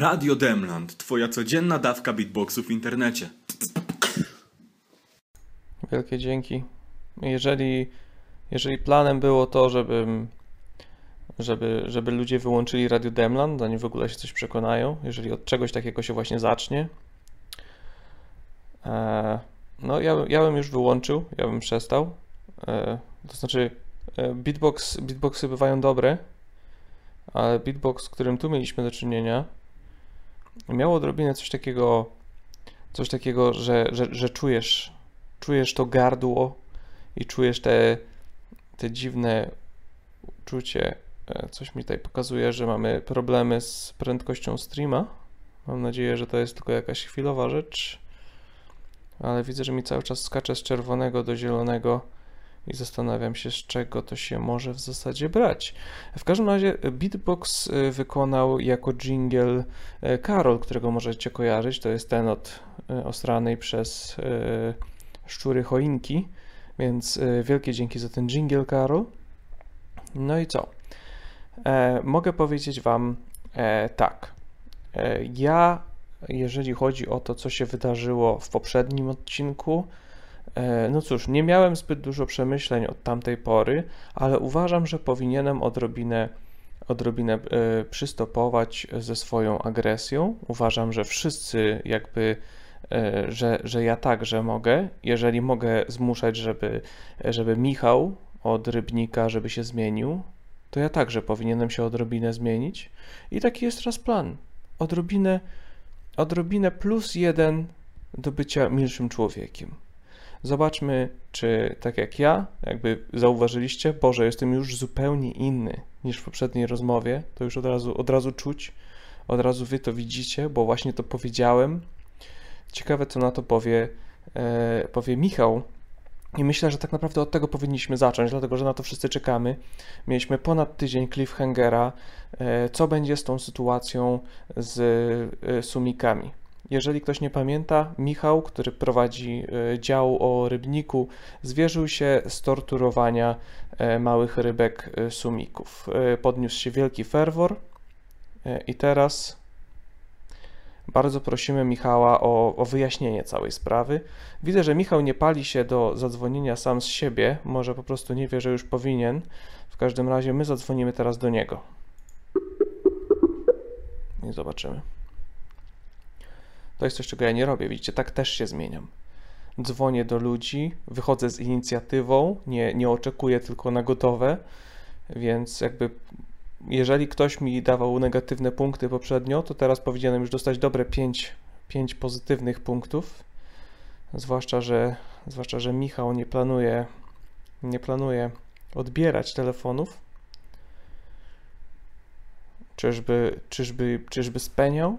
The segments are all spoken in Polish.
Radio Demland, twoja codzienna dawka beatboxu w internecie. Wielkie dzięki. Jeżeli, jeżeli planem było to, żebym, żeby, żeby ludzie wyłączyli Radio Demland, zanim w ogóle się coś przekonają, jeżeli od czegoś takiego się właśnie zacznie, e, no ja, ja bym już wyłączył, ja bym przestał. E, to znaczy, e, beatbox, beatboxy bywają dobre, ale beatbox, z którym tu mieliśmy do czynienia, miało odrobinę coś takiego, coś takiego, że, że, że czujesz, czujesz to gardło i czujesz te, te dziwne uczucie. E, Coś mi tutaj pokazuje, że mamy problemy z prędkością streama. Mam nadzieję, że to jest tylko jakaś chwilowa rzecz. Ale widzę, że mi cały czas skacze z czerwonego do zielonego i zastanawiam się, z czego to się może w zasadzie brać. W każdym razie Beatbox y, wykonał jako jingle y, Karol, którego możecie kojarzyć. To jest ten od y, osranej przez szczury choinki, więc wielkie dzięki za ten jingle, Karol. No i co? E, mogę powiedzieć Wam e, tak. E, ja, jeżeli chodzi o to, co się wydarzyło w poprzednim odcinku, no cóż, nie miałem zbyt dużo przemyśleń od tamtej pory, ale uważam, że powinienem odrobinę, odrobinę e, przystopować ze swoją agresją. Uważam, że wszyscy jakby, e, że, że ja także mogę, jeżeli mogę zmuszać, żeby, żeby Michał od Rybnika, żeby się zmienił, to ja także powinienem się odrobinę zmienić. I taki jest teraz plan. Odrobinę, odrobinę plus jeden do bycia milszym człowiekiem. Zobaczmy, czy tak jak ja, jakby zauważyliście, Boże, jestem już zupełnie inny niż w poprzedniej rozmowie. To już od razu, od razu czuć, od razu wy to widzicie, bo właśnie to powiedziałem. Ciekawe, co na to powie, e, powie Michał. I myślę, że tak naprawdę od tego powinniśmy zacząć, dlatego że na to wszyscy czekamy. Mieliśmy ponad tydzień cliffhangera. E, Co będzie z tą sytuacją z e, sumikami? Jeżeli ktoś nie pamięta, Michał, który prowadzi e, dział o rybniku, zwierzył się z torturowania e, małych rybek e, sumików. Podniósł się wielki ferwor i teraz bardzo prosimy Michała o, o wyjaśnienie całej sprawy. Widzę, że Michał nie pali się do zadzwonienia sam z siebie, może po prostu nie wie, że już powinien. W każdym razie my zadzwonimy teraz do niego. I zobaczymy. To jest coś, czego ja nie robię. Widzicie, tak też się zmieniam. Dzwonię do ludzi, wychodzę z inicjatywą, nie, nie oczekuję tylko na gotowe, więc jakby jeżeli ktoś mi dawał negatywne punkty poprzednio, to teraz powinienem już dostać dobre 5, 5 pozytywnych punktów. Zwłaszcza, że, zwłaszcza, że Michał nie planuje, nie planuje odbierać telefonów. Czyżby, czyżby, czyżby speniał?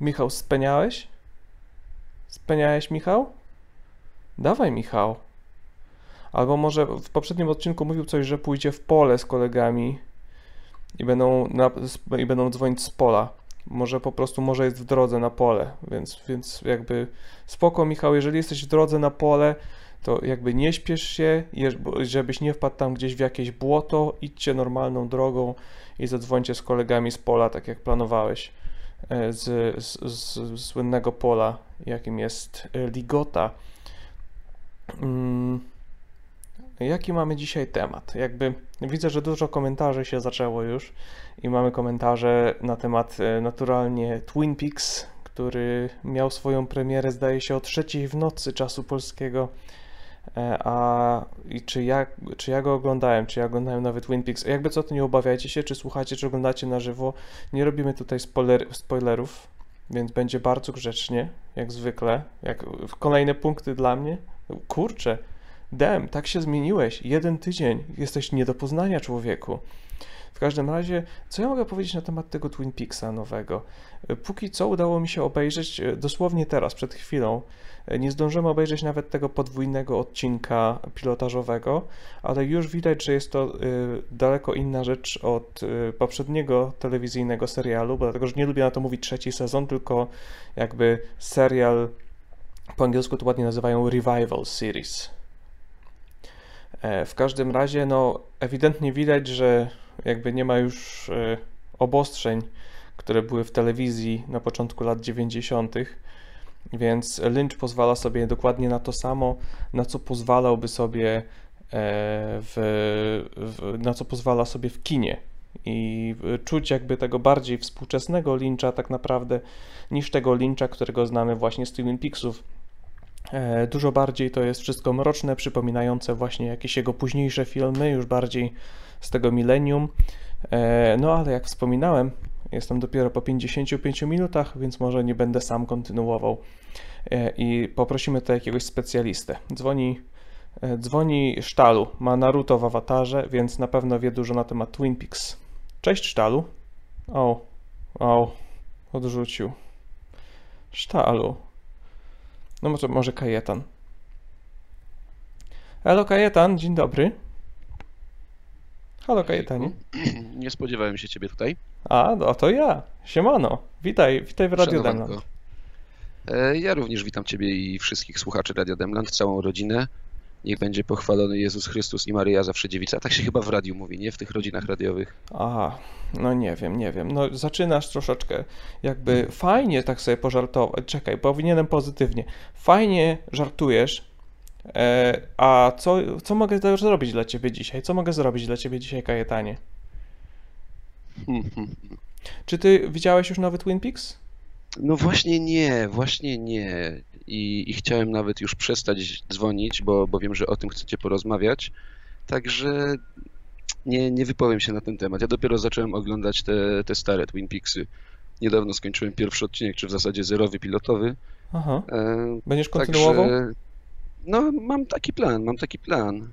Michał, speniałeś? Speniałeś, Michał? Dawaj, Michał. Albo może w poprzednim odcinku mówił coś, że pójdzie w pole z kolegami i będą, na, i będą dzwonić z pola. Może po prostu, może jest w drodze na pole, więc, więc jakby spoko, Michał, jeżeli jesteś w drodze na pole, to jakby nie śpiesz się, żebyś nie wpadł tam gdzieś w jakieś błoto, idźcie normalną drogą i zadzwońcie z kolegami z pola, tak jak planowałeś, z, z, z, z słynnego pola, jakim jest e, Ligota. Mm. Jaki mamy dzisiaj temat? Jakby widzę, że dużo komentarzy się zaczęło już i mamy komentarze na temat e, naturalnie Twin Peaks, który miał swoją premierę zdaje się o trzeciej w nocy czasu polskiego. E, A i czy ja, czy ja go oglądałem, czy ja oglądałem nawet Twin Peaks? Jakby co, to nie obawiajcie się, czy słuchacie, czy oglądacie na żywo. Nie robimy tutaj spoiler, spoilerów, więc będzie bardzo grzecznie, jak zwykle. Jak kolejne punkty dla mnie. Kurczę, Dem, tak się zmieniłeś. Jeden tydzień. Jesteś nie do poznania, człowieku. W każdym razie, co ja mogę powiedzieć na temat tego Twin Peaksa nowego? E, Póki co udało mi się obejrzeć e, dosłownie teraz, przed chwilą. E, Nie zdążymy obejrzeć nawet tego podwójnego odcinka pilotażowego, ale już widać, że jest to daleko inna rzecz od poprzedniego telewizyjnego serialu, bo dlatego, że nie lubię na to mówić trzeci sezon, tylko jakby serial po angielsku to ładnie nazywają revival series. E, W każdym razie, no, ewidentnie widać, że jakby nie ma już e, obostrzeń, które były w telewizji na początku lat 90., więc Lynch pozwala sobie dokładnie na to samo, na co pozwalałby sobie e, w, w, na co pozwala sobie w kinie. I czuć jakby tego bardziej współczesnego Lyncha tak naprawdę niż tego Lyncha, którego znamy właśnie z Twin Peaksów. E, dużo bardziej to jest wszystko mroczne, przypominające właśnie jakieś jego późniejsze filmy, już bardziej z tego milenium. E, no ale jak wspominałem, jestem dopiero po 55 minutach, więc może nie będę sam kontynuował. E, I poprosimy tutaj jakiegoś specjalistę. Dzwoni, dzwoni Sztalu, ma Naruto w awatarze, więc na pewno wie dużo na temat Twin Peaks. Cześć Sztalu. O, o, odrzucił. Sztalu. No może, może Kajetan. Halo Kajetan, dzień dobry. Halo Kajetanie. Nie spodziewałem się ciebie tutaj. A, no to ja. Siemano. Witaj, witaj w Radio Szanowanko. Demland. E, Ja również witam ciebie i wszystkich słuchaczy Radio Demland, całą rodzinę. Niech będzie pochwalony Jezus Chrystus i Maryja zawsze dziewica. Tak się chyba w radiu mówi, nie? W tych rodzinach radiowych. Aha, no nie wiem, nie wiem. No zaczynasz troszeczkę jakby fajnie tak sobie pożartować. Czekaj, powinienem pozytywnie. Fajnie żartujesz, e, a co, co mogę zrobić dla ciebie dzisiaj? Co mogę zrobić dla ciebie dzisiaj, Kajetanie? Czy ty widziałeś już nowy Twin Peaks? No właśnie nie, właśnie nie. I, I chciałem nawet już przestać dzwonić, bo, bo wiem, że o tym chcecie porozmawiać. Także nie, nie wypowiem się na ten temat. Ja dopiero zacząłem oglądać te, te stare Twin Peaksy. Niedawno skończyłem pierwszy odcinek, czy w zasadzie zerowy pilotowy. Aha. E, Będziesz kontynuował? Także, no, mam taki plan, mam taki plan.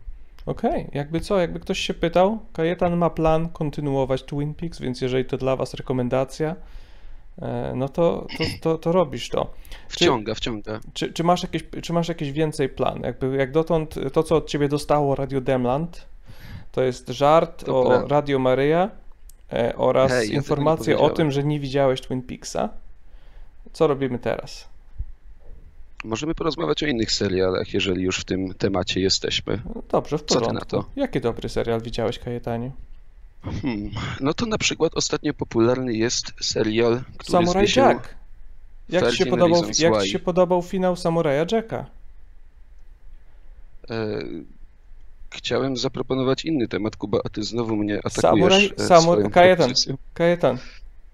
Okej, jakby co, jakby ktoś się pytał, Kajetan ma plan kontynuować Twin Peaks, więc jeżeli to dla was rekomendacja, no to, to, to, to robisz to. Wciąga, wciąga. Czy, czy, masz jakieś, czy masz jakieś więcej plan? Jakby jak dotąd to, co od ciebie dostało Radio Demland, to jest żart To o. Radio Maryja e, oraz Hej, ja informacje o powiedziałem. tym, że nie widziałeś Twin Peaksa. Co robimy teraz? Możemy porozmawiać o innych serialach, jeżeli już w tym temacie jesteśmy. No dobrze, w Co ty porządku. na to? Jaki dobry serial widziałeś, Kajetanie? Hmm. No to na przykład ostatnio popularny jest serial, który Samurai Jack. Jak ci, się 13 podobał, jak ci się podobał finał Samuraja Jacka? E, chciałem zaproponować inny temat, Kuba, a ty znowu mnie atakujesz Samuraj, e, samur, Kajetan. Kajetan.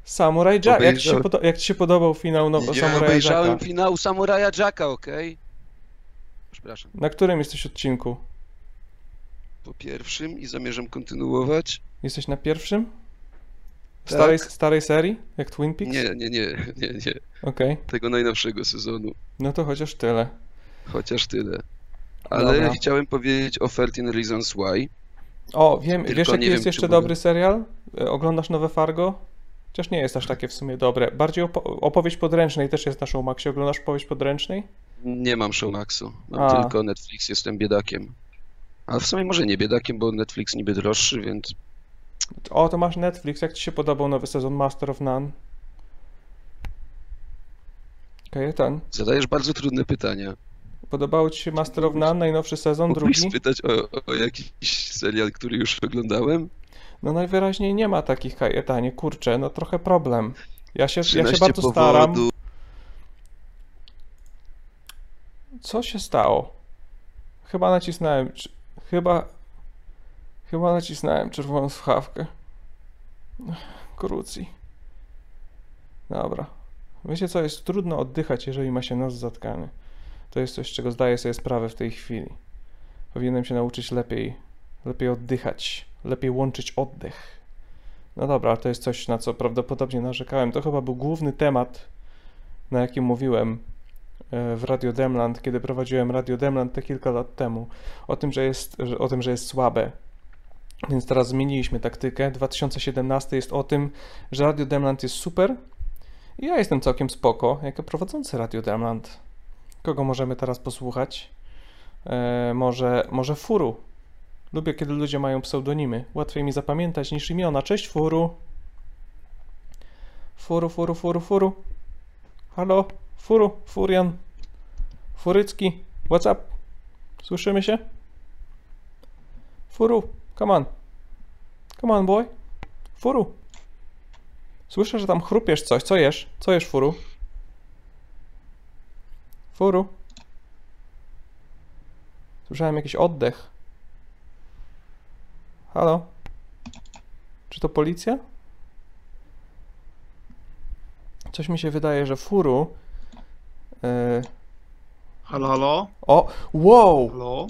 Samurai Jack. Jak ci, się podo- jak ci się podobał finał no, Nie Samuraja obejrzałem Jacka? finału Samuraja Jacka, okej? Przepraszam. Na którym jesteś odcinku? Po pierwszym i zamierzam kontynuować. Jesteś na pierwszym? Tak. Starej, starej serii? Jak Twin Peaks? Nie, nie, nie, nie, nie. Okej, Tego najnowszego sezonu. no to chociaż tyle. Chociaż tyle. Ale Dobra. chciałem powiedzieć o 13 Reasons Why. O, wiem, Tylko wiesz jaki jest wiem, jeszcze mogę- dobry serial? E, Oglądasz nowe Fargo? Chociaż nie jest aż takie w sumie dobre. Bardziej opo- opowieść podręcznej też jest na Showmaxie. Oglądasz opowieść podręcznej? Nie mam Showmaxu. Mam A. tylko Netflix, jestem biedakiem. Ale w sumie może nie biedakiem, bo Netflix niby droższy, więc O, to masz Netflix. Jak ci się podobał nowy sezon Master of None? Kajetan, zadajesz bardzo trudne pytania. podobało ci się Master of None, najnowszy sezon, Mógłbyś drugi? spytać o, o jakiś serial, który już oglądałem? No najwyraźniej nie ma takich Kajetanie, kurczę, no trochę problem. Ja się, ja się 13 bardzo staram. powodów. Co się stało? Chyba nacisnąłem. Chyba. Chyba nacisnąłem czerwoną słuchawkę. Krucji. Dobra. Wiecie co, jest trudno oddychać, jeżeli ma się nos zatkany. To jest coś, czego zdaję sobie sprawę w tej chwili. Powinienem się nauczyć lepiej, lepiej oddychać, lepiej łączyć oddech. No dobra, ale to jest coś, na co prawdopodobnie narzekałem. To chyba był główny temat, na jakim mówiłem w Radio Demland, kiedy prowadziłem Radio Demland te kilka lat temu, o tym, że jest, o tym, że jest słabe. Więc teraz zmieniliśmy taktykę. 2017 jest o tym, że Radio Demland jest super i ja jestem całkiem spoko, jako prowadzący Radio Demland. Kogo możemy teraz posłuchać? E, może, może Furu. Lubię, kiedy ludzie mają pseudonimy. Łatwiej mi zapamiętać niż imiona. Cześć Furu. Furu, Furu, Furu, Furu. Halo, Furu, Furian, Furycki, what's up? Słyszymy się? Furu, come on. Come on, boy. Furu. Słyszę, że tam chrupiesz coś. Co jesz? Co jesz, Furu? Furu? Słyszałem jakiś oddech. Halo? Czy to policja? Coś mi się wydaje, że Furu... Yy... Halo, halo? O! Wow! Halo?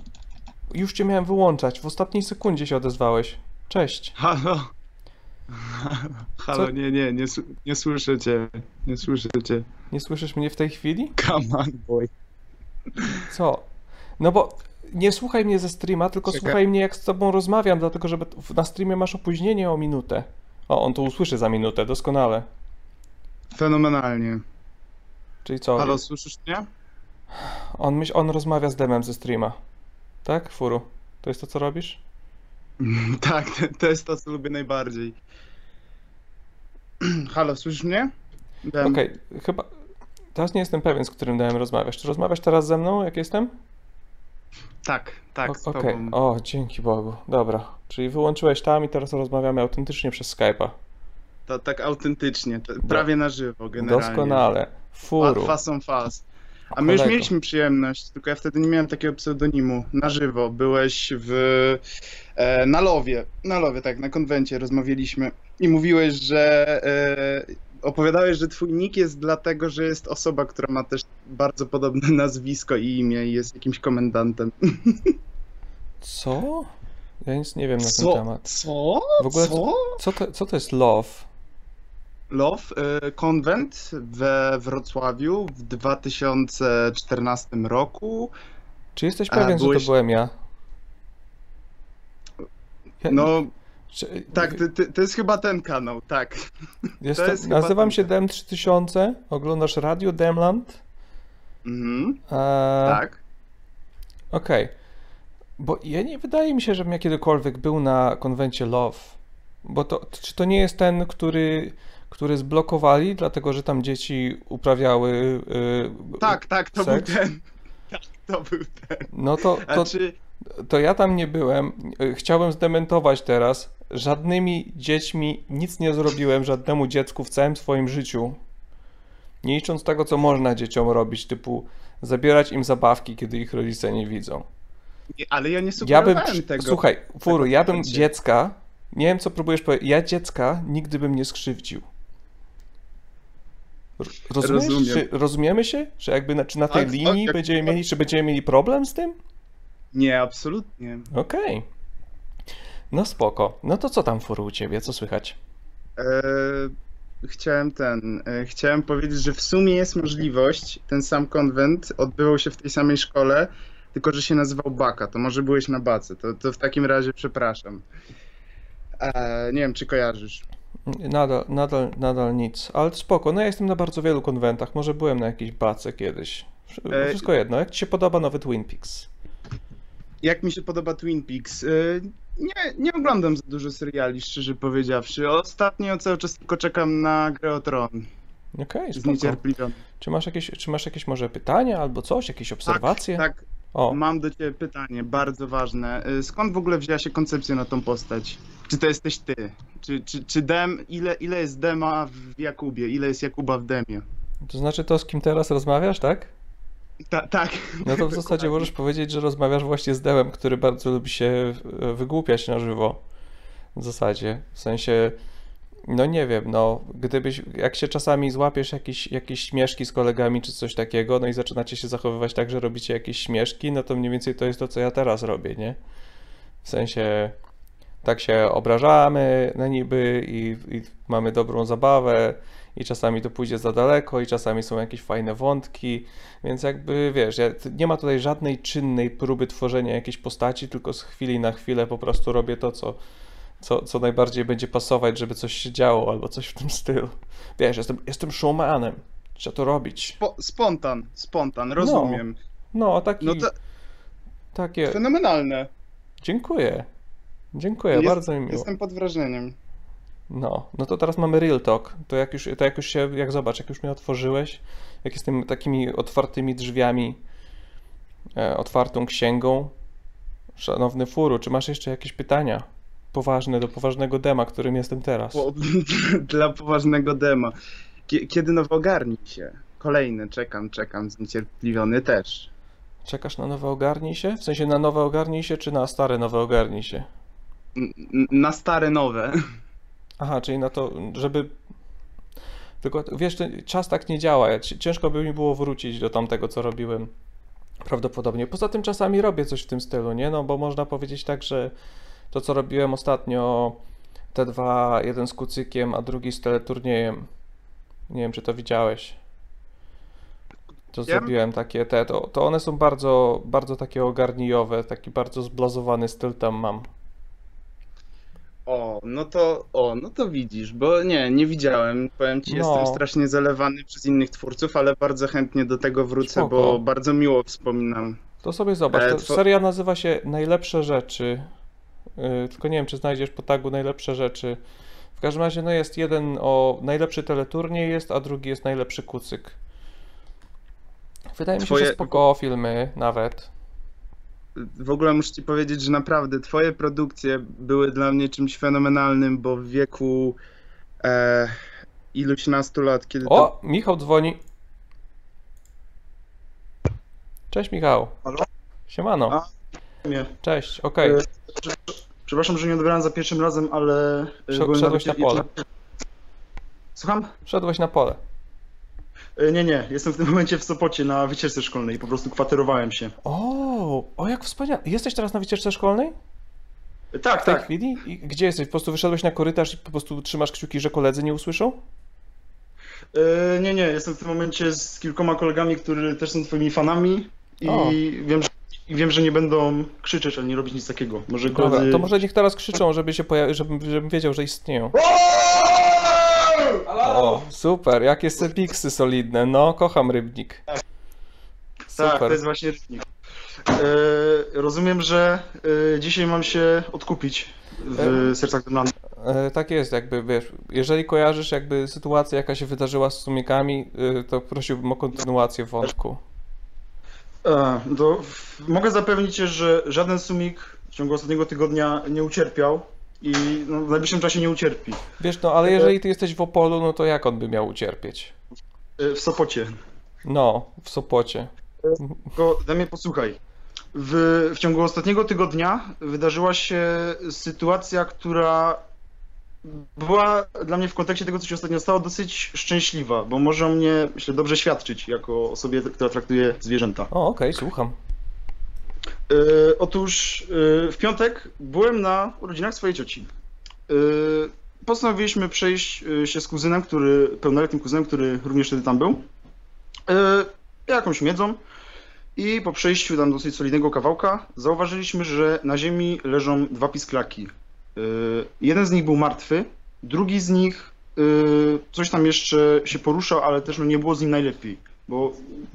Już cię miałem wyłączać. W ostatniej sekundzie się odezwałeś. Cześć. Halo? Halo, Co? nie, nie, nie, nie słyszę cię. Nie słyszę cię. Nie słyszysz mnie w tej chwili? Come on, boy. Co? No bo nie słuchaj mnie ze streama, tylko Czekaj. słuchaj mnie jak z tobą rozmawiam, dlatego że na streamie masz opóźnienie o minutę. O, on to usłyszy za minutę, doskonale. Fenomenalnie. Czyli co? Halo, słyszysz mnie? On, myśl, on rozmawia z demem ze streama. Tak, Furu? To jest to, co robisz? tak, to, jest to, co lubię najbardziej. Halo, słyszysz mnie? Okej, chyba... Teraz nie jestem pewien, z którym demem rozmawiasz. Czy rozmawiasz teraz ze mną, jak jestem? Tak, tak, Okej, tobą. o, dzięki Bogu. Dobra, czyli wyłączyłeś tam i teraz rozmawiamy autentycznie przez Skype'a. To tak autentycznie, prawie na żywo generalnie. Doskonale. Furu. Fast on fast. A my już mieliśmy przyjemność, tylko ja wtedy nie miałem takiego pseudonimu. Na żywo. Byłeś w. E, na Lowie. Na Lowie, tak, na konwencie rozmawialiśmy. I mówiłeś, że. E, opowiadałeś, że twój nick jest dlatego, że jest osoba, która ma też bardzo podobne nazwisko i imię i jest jakimś komendantem. Co? Ja nic nie wiem na ten Co? temat. Co? W ogóle Co? Co to, co to jest love? Love, e, konwent we Wrocławiu w 2014 roku. Czy jesteś pewien, że byłeś- to byłem ja? No, czy, tak, to, to, to jest chyba ten kanał, tak. jest chyba nazywam ten się temat. Dem3000, oglądasz Radio Demland. Mhm, tak. Okej. Bo ja nie wydaje mi się, żebym ja kiedykolwiek był na konwencie Love. Bo to, czy to nie jest ten, który, który zblokowali, dlatego że tam dzieci uprawiały. Yy, Tak, tak, to seks? był ten. Tak, to był ten. No to, to, Znaczy, to ja tam nie byłem. Y, Chciałem zdementować teraz. Żadnymi dziećmi nic nie zrobiłem żadnemu dziecku w całym swoim życiu. Nie licząc tego, co można dzieciom robić, typu zabierać im zabawki, kiedy ich rodzice nie widzą. nie, ale ja nie Ja bym. sugerowałem tego. Słuchaj, Furu, ja bym dziecka. Nie wiem, co próbujesz powiedzieć. Ja dziecka nigdy bym nie skrzywdził. Rozumiesz? Rozumiem. Czy, rozumiemy się? Że jakby na, czy na tej Tak, linii tak, będziemy jak- mieli, czy będziemy mieli problem z tym? Nie, absolutnie. Okej. No spoko. No to co tam furu u ciebie? Co słychać? E, chciałem ten. E, chciałem powiedzieć, że w sumie jest możliwość, ten sam konwent odbywał się w tej samej szkole, tylko że się nazywał Baka. To może byłeś na Bace. To, to w takim razie przepraszam. E, nie wiem, czy kojarzysz. Nadal, nadal, nadal nic. Ale spoko. No ja jestem na bardzo wielu konwentach. Może byłem na jakiejś bace kiedyś. E, Wszystko jedno. Jak ci się podoba nowy Twin Peaks? Jak mi się podoba Twin Peaks? Y, Nie, nie oglądam za dużo seriali, szczerze powiedziawszy. Ostatnio cały czas tylko czekam na grę o Tron. Okej, spoko. Zniecierpliwiony. Czy masz jakieś, czy masz jakieś może pytania albo coś? Jakieś obserwacje? Tak, O, mam do ciebie pytanie, bardzo ważne. Y, Skąd w ogóle wzięła się koncepcja na tą postać? Czy to jesteś ty? Czy, czy, czy Dem, ile, ile jest Dema w Jakubie? Ile jest Jakuba w Demie? to znaczy to, z kim teraz rozmawiasz, tak? Ta, tak. No to w zasadzie możesz powiedzieć, że rozmawiasz właśnie z Demem, który bardzo lubi się wygłupiać na żywo. W zasadzie. W sensie, no nie wiem, no gdybyś, jak się czasami złapiesz jakieś, jakieś śmieszki z kolegami czy coś takiego, no i zaczynacie się zachowywać tak, że robicie jakieś śmieszki, no to mniej więcej to jest to, co ja teraz robię, nie? W sensie, tak się obrażamy na niby i, i mamy dobrą zabawę i czasami to pójdzie za daleko i czasami są jakieś fajne wątki, więc jakby wiesz, nie ma tutaj żadnej czynnej próby tworzenia jakiejś postaci, tylko z chwili na chwilę po prostu robię to, co, co, co najbardziej będzie pasować, żeby coś się działo albo coś w tym stylu. Wiesz, jestem, jestem showmanem, trzeba to robić. Spo, spontan, spontan, rozumiem. No, taki, No to takie, fenomenalne. dziękuję. Dziękuję, Jest- bardzo mi miło. Jestem pod wrażeniem. No, no to teraz mamy Real Talk. To jak już, to jak już się, jak zobacz, jak już mnie otworzyłeś, jak jestem takimi otwartymi drzwiami, e, otwartą księgą. Szanowny Furu, czy masz jeszcze jakieś pytania? Poważny, do poważnego dema, którym jestem teraz. Po, dla poważnego dema. Kie- Kiedy nowo ogarnij się? Kolejny, czekam, czekam, zniecierpliwiony też. Czekasz na nowe ogarnij się? W sensie na nowe ogarnij się, czy na stare nowe ogarnij się? Na stare, nowe. Aha, czyli na to, żeby. Tylko wiesz, czas tak nie działa. Ciężko by mi było wrócić do tamtego, co robiłem. Prawdopodobnie. Poza tym czasami robię coś w tym stylu, nie? No bo można powiedzieć tak, że to, co robiłem ostatnio, te dwa, jeden z kucykiem, a drugi z teleturniejem. Nie wiem, czy to widziałeś. To Ja- zrobiłem takie te, to, to one są bardzo, bardzo takie ogarnijowe, taki bardzo zblazowany styl tam mam. O, no to, o, no to widzisz, bo nie, nie widziałem. Powiem ci, No. jestem strasznie zalewany przez innych twórców, ale bardzo chętnie do tego wrócę, Spoko. bo bardzo miło wspominam. To sobie zobacz. E, two- seria nazywa się Najlepsze rzeczy. Yy, tylko nie wiem, czy znajdziesz po tagu Najlepsze rzeczy. W każdym razie, no jest jeden o najlepszy teleturniej jest, a drugi jest najlepszy kucyk. Wydaje mi się, Twoje- że spoko filmy nawet. W ogóle muszę ci powiedzieć, że naprawdę twoje produkcje były dla mnie czymś fenomenalnym, bo w wieku e, iluś nastu lat, kiedy to... O, Michał dzwoni. Cześć Michał. Halo? Siemano. A, Nie. Cześć, okej. E, Przepraszam, że nie odebrałem za pierwszym razem, ale... e, Szedł- byłem szedłeś na pole. Słucham? Wszedłeś na pole. E, Nie, nie. Jestem w tym momencie w Sopocie na wycieczce szkolnej. Po prostu kwaterowałem się. O, o jak wspaniale. Jesteś teraz na wycieczce szkolnej? Tak, W tej tak. chwili? I gdzie jesteś? Po prostu wyszedłeś na korytarz i po prostu trzymasz kciuki, że koledzy nie usłyszą? Nie, nie. Jestem w tym momencie z kilkoma kolegami, którzy też są twoimi fanami i O. wiem, że, i wiem, że nie będą krzyczeć, ani nie robić nic takiego. Może Dobra, koledzy... to może niech teraz krzyczą, żeby się pojawi, żebym, żebym wiedział, że istnieją. O, super, jakie sepiksy solidne. No, kocham rybnik. Tak, to Super. jest właśnie rytmik. E, rozumiem, że e, dzisiaj mam się odkupić w sercach Demlandu. E, tak jest, jakby wiesz, jeżeli kojarzysz jakby sytuację, jaka się wydarzyła z sumikami, e, to prosiłbym o kontynuację wątku. E, To mogę zapewnić że żaden sumik w ciągu ostatniego tygodnia nie ucierpiał i no, w najbliższym czasie nie ucierpi. Wiesz, no ale jeżeli ty jesteś w Opolu, no to jak on by miał ucierpieć? E, W Sopocie. No, w Sopocie. Tylko daj mnie posłuchaj. W, w ciągu ostatniego tygodnia wydarzyła się sytuacja, która była dla mnie w kontekście tego, co się ostatnio stało, dosyć szczęśliwa, bo może o mnie, myślę, dobrze świadczyć jako osobie, która traktuje zwierzęta. O, okej, słucham. E, otóż e, w piątek byłem na urodzinach swojej cioci. E, postanowiliśmy przejść e, się z kuzynem, który, pełnoletnim kuzynem, który również wtedy tam był, jakąś miedzą i po przejściu tam dosyć solidnego kawałka zauważyliśmy, że na ziemi leżą dwa pisklaki. E, jeden z nich był martwy, drugi z nich e, coś tam jeszcze się poruszał, ale też nie było z nim najlepiej, bo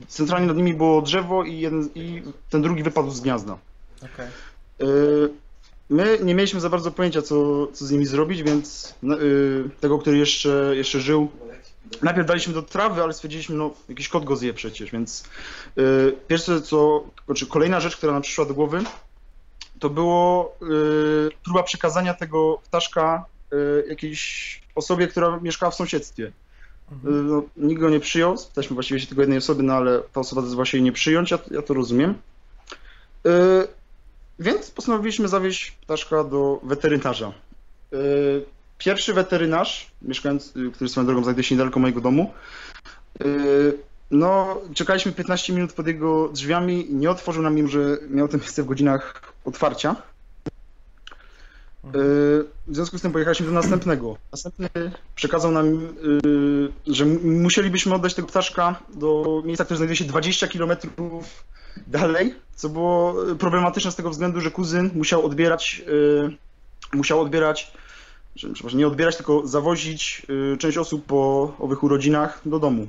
centralnie nad nimi było drzewo i, jeden, i ten drugi wypadł z gniazda. Y, My nie mieliśmy za bardzo pojęcia, co, co z nimi zrobić, więc no, y, tego, który jeszcze, jeszcze żył, najpierw daliśmy do trawy, ale stwierdziliśmy, no jakiś kot go zje przecież, więc y, pierwsze co, znaczy kolejna rzecz, która nam przyszła do głowy, to było y, próba przekazania tego ptaszka y, jakiejś osobie, która mieszkała w sąsiedztwie. Y, No, nikt go nie przyjął, spytaliśmy właściwie się tylko jednej osoby, no ale ta osoba zdecydowała się jej nie przyjąć, ja, ja to rozumiem. Y, więc postanowiliśmy zawieźć ptaszka do weterynarza. Y, Pierwszy weterynarz, mieszkając, y, który swoją drogą znajduje się niedaleko mojego domu, y, no, czekaliśmy 15 minut pod jego drzwiami i nie otworzył nam im, że miał to miejsce w godzinach otwarcia. Y, W związku z tym pojechaliśmy do następnego. Następny przekazał nam, y, że musielibyśmy oddać tego ptaszka do miejsca, które znajduje się 20 km dalej, co było problematyczne z tego względu, że kuzyn musiał odbierać, y, musiał odbierać, przepraszam, nie odbierać, tylko zawozić część osób po owych urodzinach do domu.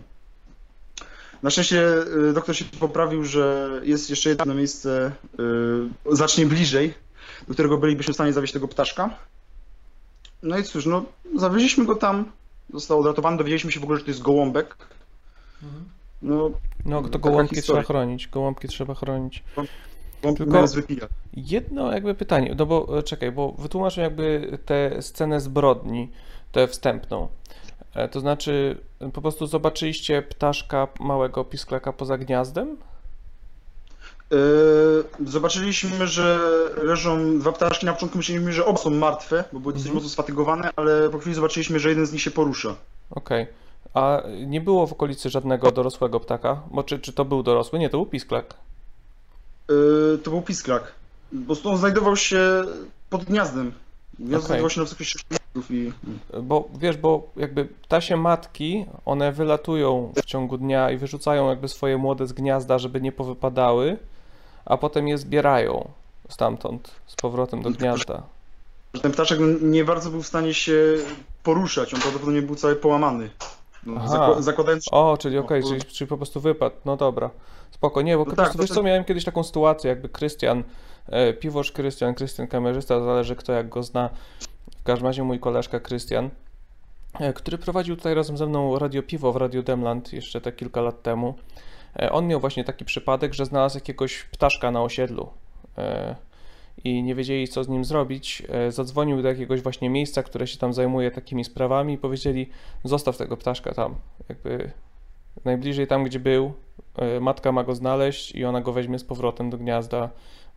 Na szczęście y, doktor się poprawił, że jest jeszcze jedno miejsce y, znacznie bliżej, do którego bylibyśmy w stanie zawieźć tego ptaszka. No i cóż, no zawieźliśmy go tam, został odratowany, dowiedzieliśmy się w ogóle, że to jest gołąbek. No, No, to gołąbki historia. trzeba chronić, gołąbki trzeba chronić. Tylko-. Jedno jakby pytanie, no bo e, czekaj, bo wytłumaczę jakby tę scenę zbrodni, tę wstępną. E, To znaczy, e, po prostu zobaczyliście ptaszka małego pisklaka poza gniazdem? Yy, zobaczyliśmy, że leżą dwa ptaszki. Na początku myśleliśmy, że oba są martwe, bo były dosyć Mhm. mocno sfatygowane, ale po chwili zobaczyliśmy, że jeden z nich się porusza. Okej. A nie było w okolicy żadnego dorosłego ptaka? Bo czy, czy to był dorosły? Nie, to był pisklak. Yy, to był pisklak. Po prostu on znajdował się pod gniazdem. Okej. znajdowało się na wysokości 6 metrów i... Bo wiesz, bo jakby ptasie matki, one wylatują w ciągu dnia i wyrzucają jakby swoje młode z gniazda, żeby nie powypadały, a potem je zbierają stamtąd, z powrotem do gniazda. ten ptaszek nie bardzo był w stanie się poruszać. On prawdopodobnie był cały połamany. No, zakła- zakładając, O, czyli okej, No, czyli, czyli po prostu wypadł. No dobra. Spoko, nie, bo po No prostu tak, wiesz to co, ten- miałem kiedyś taką sytuację, jakby Krystian, piwosz Krystian, Krystian kamerzysta, zależy kto jak go zna. W każdym razie mój koleżka Krystian, e, który prowadził tutaj razem ze mną Radio Piwo w Radio Demland jeszcze te kilka lat temu. E, on miał właśnie taki przypadek, że znalazł jakiegoś ptaszka na osiedlu. E, i nie wiedzieli, co z nim zrobić, e, zadzwonił do jakiegoś właśnie miejsca, które się tam zajmuje takimi sprawami i powiedzieli, zostaw tego ptaszka tam, jakby najbliżej tam, gdzie był, e, matka ma go znaleźć i ona go weźmie z powrotem do gniazda,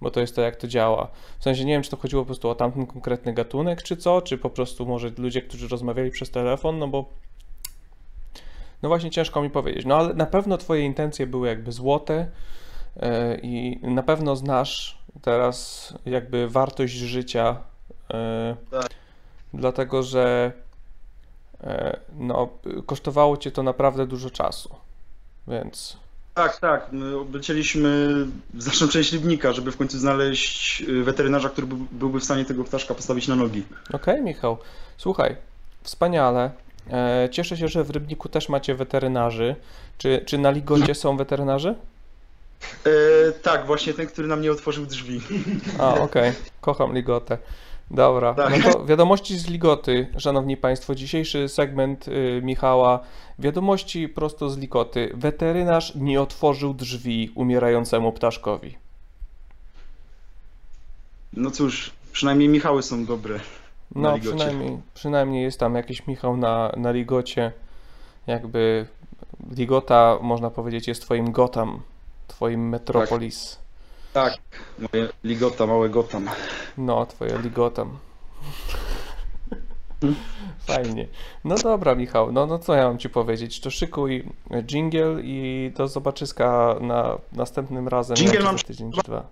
bo to jest to, jak to działa. W sensie nie wiem, czy to chodziło po prostu o tamten konkretny gatunek, czy co, czy po prostu może ludzie, którzy rozmawiali przez telefon, no bo no właśnie ciężko mi powiedzieć. No ale na pewno twoje intencje były jakby złote e, i na pewno znasz teraz jakby wartość życia, e, Tak. dlatego że e, no, kosztowało cię to naprawdę dużo czasu. Więc Tak, tak. My oblecieliśmy znaczną część Libnika, żeby w końcu znaleźć y, weterynarza, który by- byłby w stanie tego ptaszka postawić na nogi. Okej, Michał. Słuchaj, wspaniale. E, cieszę się, że w Rybniku też macie weterynarzy. Czy, czy na Ligocie są weterynarze? E, tak, właśnie ten, który nam nie otworzył drzwi. A, okej. Kocham Ligotę. Dobra, Tak. no to wiadomości z Ligoty, szanowni państwo. Dzisiejszy segment y, Michała. Wiadomości prosto z Ligoty. Weterynarz nie otworzył drzwi umierającemu ptaszkowi. No cóż, przynajmniej Michały są dobre. No, przynajmniej, przynajmniej jest tam jakiś Michał na, na Ligocie. Jakby Ligota, można powiedzieć, jest twoim Gotham, twoim Metropolis. Tak, moje ligota, małe Gotham. No, twoje Ligotam. Fajnie. No dobra, Michał, no, no co ja mam ci powiedzieć? To szykuj jingle i do zobaczyska na następnym razem. Jak mam tydzień czy dwa.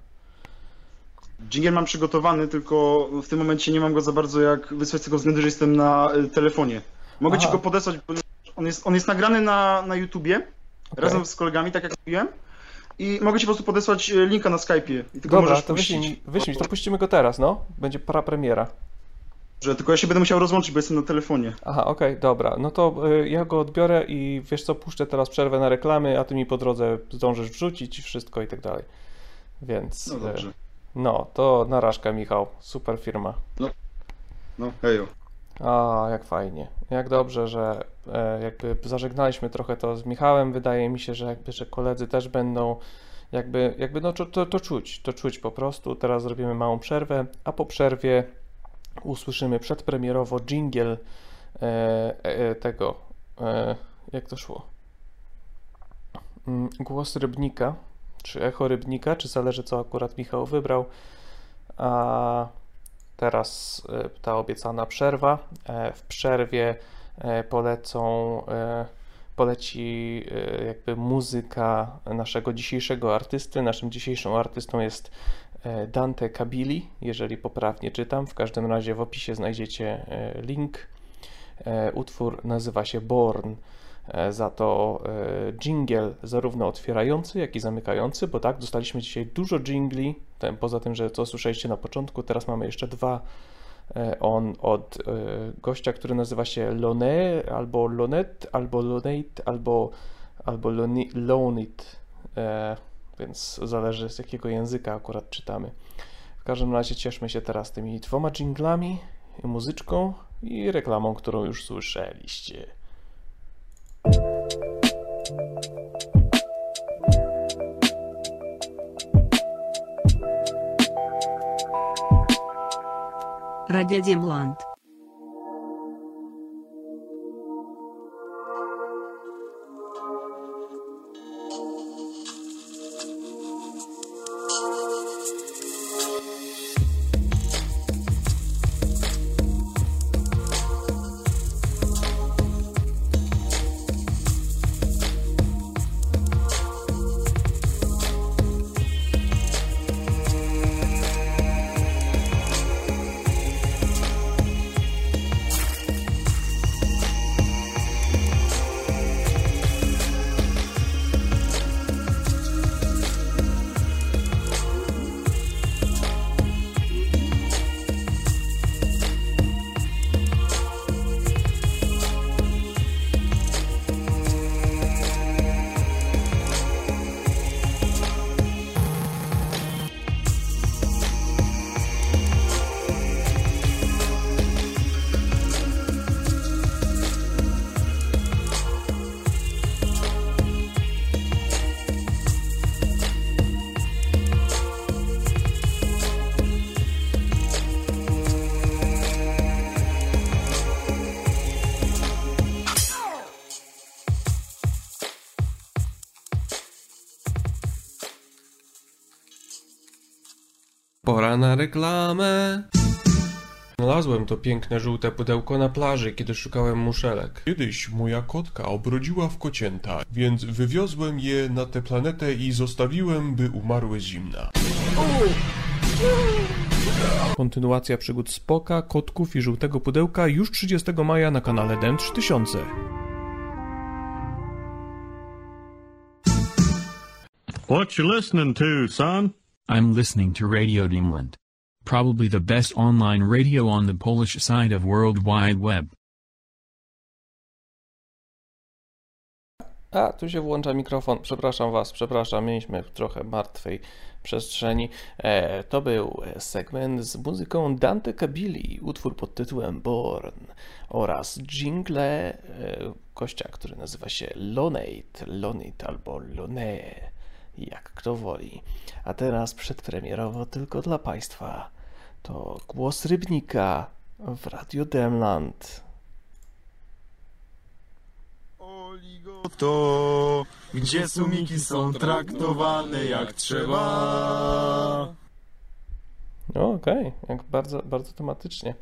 Dżingiel mam przygotowany, tylko w tym momencie nie mam go za bardzo jak wysłać z tego względu, że jestem na y, telefonie. Mogę ci Aha. go podesłać, bo on jest, on jest nagrany na, na YouTubie Okej. razem z kolegami, tak jak mówiłem. I mogę ci po prostu podesłać y, linka na Skype'ie. I tylko Dobra, możesz to puścić. wyślij, mi- wyślij, to puścimy go teraz, no. Będzie para premiera. Że tylko ja się będę musiał rozłączyć, bo jestem na telefonie. Aha, okej, dobra. No to y, ja go odbiorę i wiesz co, puszczę teraz przerwę na reklamy, a ty mi po drodze zdążysz wrzucić wszystko i tak dalej. Więc No y, dobrze. no, to narażka Michał, super firma. No, hejo. A, jak fajnie. Jak dobrze, że e, jakby zażegnaliśmy trochę to z Michałem. Wydaje mi się, że jakby, że koledzy też będą jakby, jakby no to, to, to czuć, to czuć po prostu. Teraz zrobimy małą przerwę, a po przerwie usłyszymy przedpremierowo jingle e, e, tego, e, jak to szło? Mm, Głos Rybnika, czy echo Rybnika, czy zależy co akurat Michał wybrał. A teraz e, ta obiecana przerwa. E, W przerwie e, polecą, poleci jakby muzyka naszego dzisiejszego artysty. Naszym dzisiejszym artystą jest Dante Kabili, jeżeli poprawnie czytam. W każdym razie w opisie znajdziecie link. Utwór nazywa się Born. E, Za to e, jingle zarówno otwierający, jak i zamykający, bo tak, dostaliśmy dzisiaj dużo jingli, poza tym, że co słyszeliście na początku, teraz mamy jeszcze dwa e, on od e, gościa, który nazywa się Lone, albo Lonet, albo Lonate, albo, albo Loni- Lonit, e, więc zależy z jakiego języka akurat czytamy. W każdym razie cieszmy się teraz tymi dwoma jinglami, muzyczką i reklamą, którą już słyszeliście. Радио Демланд Pora na reklamę. Znalazłem to piękne żółte pudełko na plaży, kiedy szukałem muszelek. Kiedyś moja kotka obrodziła w kocięta, więc wywiozłem je na tę planetę i zostawiłem, by umarły z zimna. Kontynuacja przygód Spoka, kotków i żółtego pudełka już 30 maja na kanale DEM 3000. What you listening to, son? I'm listening to Radio Dreamland. Probably the best online radio on the Polish side of World Wide Web. A, tu się włącza mikrofon. Przepraszam Was, przepraszam, mieliśmy trochę martwej przestrzeni. E, to był segment z muzyką Dante Cabili, utwór pod tytułem Born oraz jingle e, który nazywa się Lonate, Lonate albo Lone, jak kto woli. A teraz przedpremierowo tylko dla Państwa to głos Rybnika w Radio Demland. To gdzie sumiki są traktowane jak trzeba. No okej, jak bardzo, bardzo tematycznie.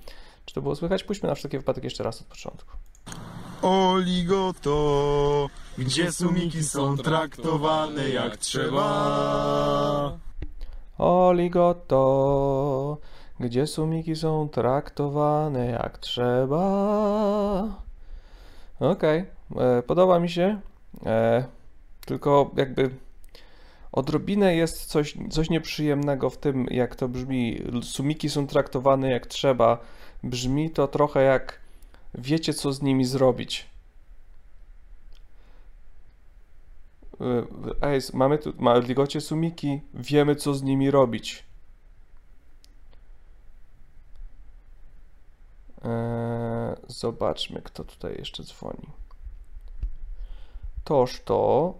Czy to było słychać? Puśćmy na wszelki wypadek jeszcze raz od początku. Oligoto, gdzie sumiki są traktowane jak trzeba. Oligoto, gdzie sumiki są traktowane jak trzeba. Okej, e, podoba mi się. E, tylko jakby odrobinę jest coś, coś nieprzyjemnego w tym, jak to brzmi. Sumiki są traktowane jak trzeba. Brzmi to trochę jak wiecie, co z nimi zrobić. Y, Ej, mamy tu, ma ligocie sumiki, wiemy co z nimi robić. Eee, zobaczmy, kto tutaj jeszcze dzwoni. Toż to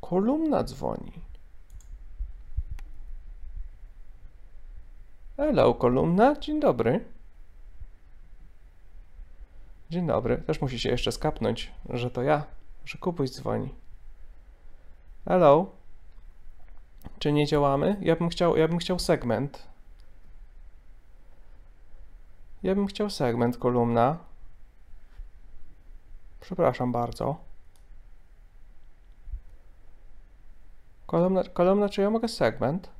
kolumna dzwoni. Hello, kolumna, dzień dobry. Dzień dobry, też musi się jeszcze skapnąć, że to ja, że Kubuś dzwoni. Hello. Czy nie działamy? Ja bym chciał, ja bym chciał segment. Ja bym chciał segment, kolumna. Przepraszam bardzo. Kolumna, kolumna, czy ja mogę segment?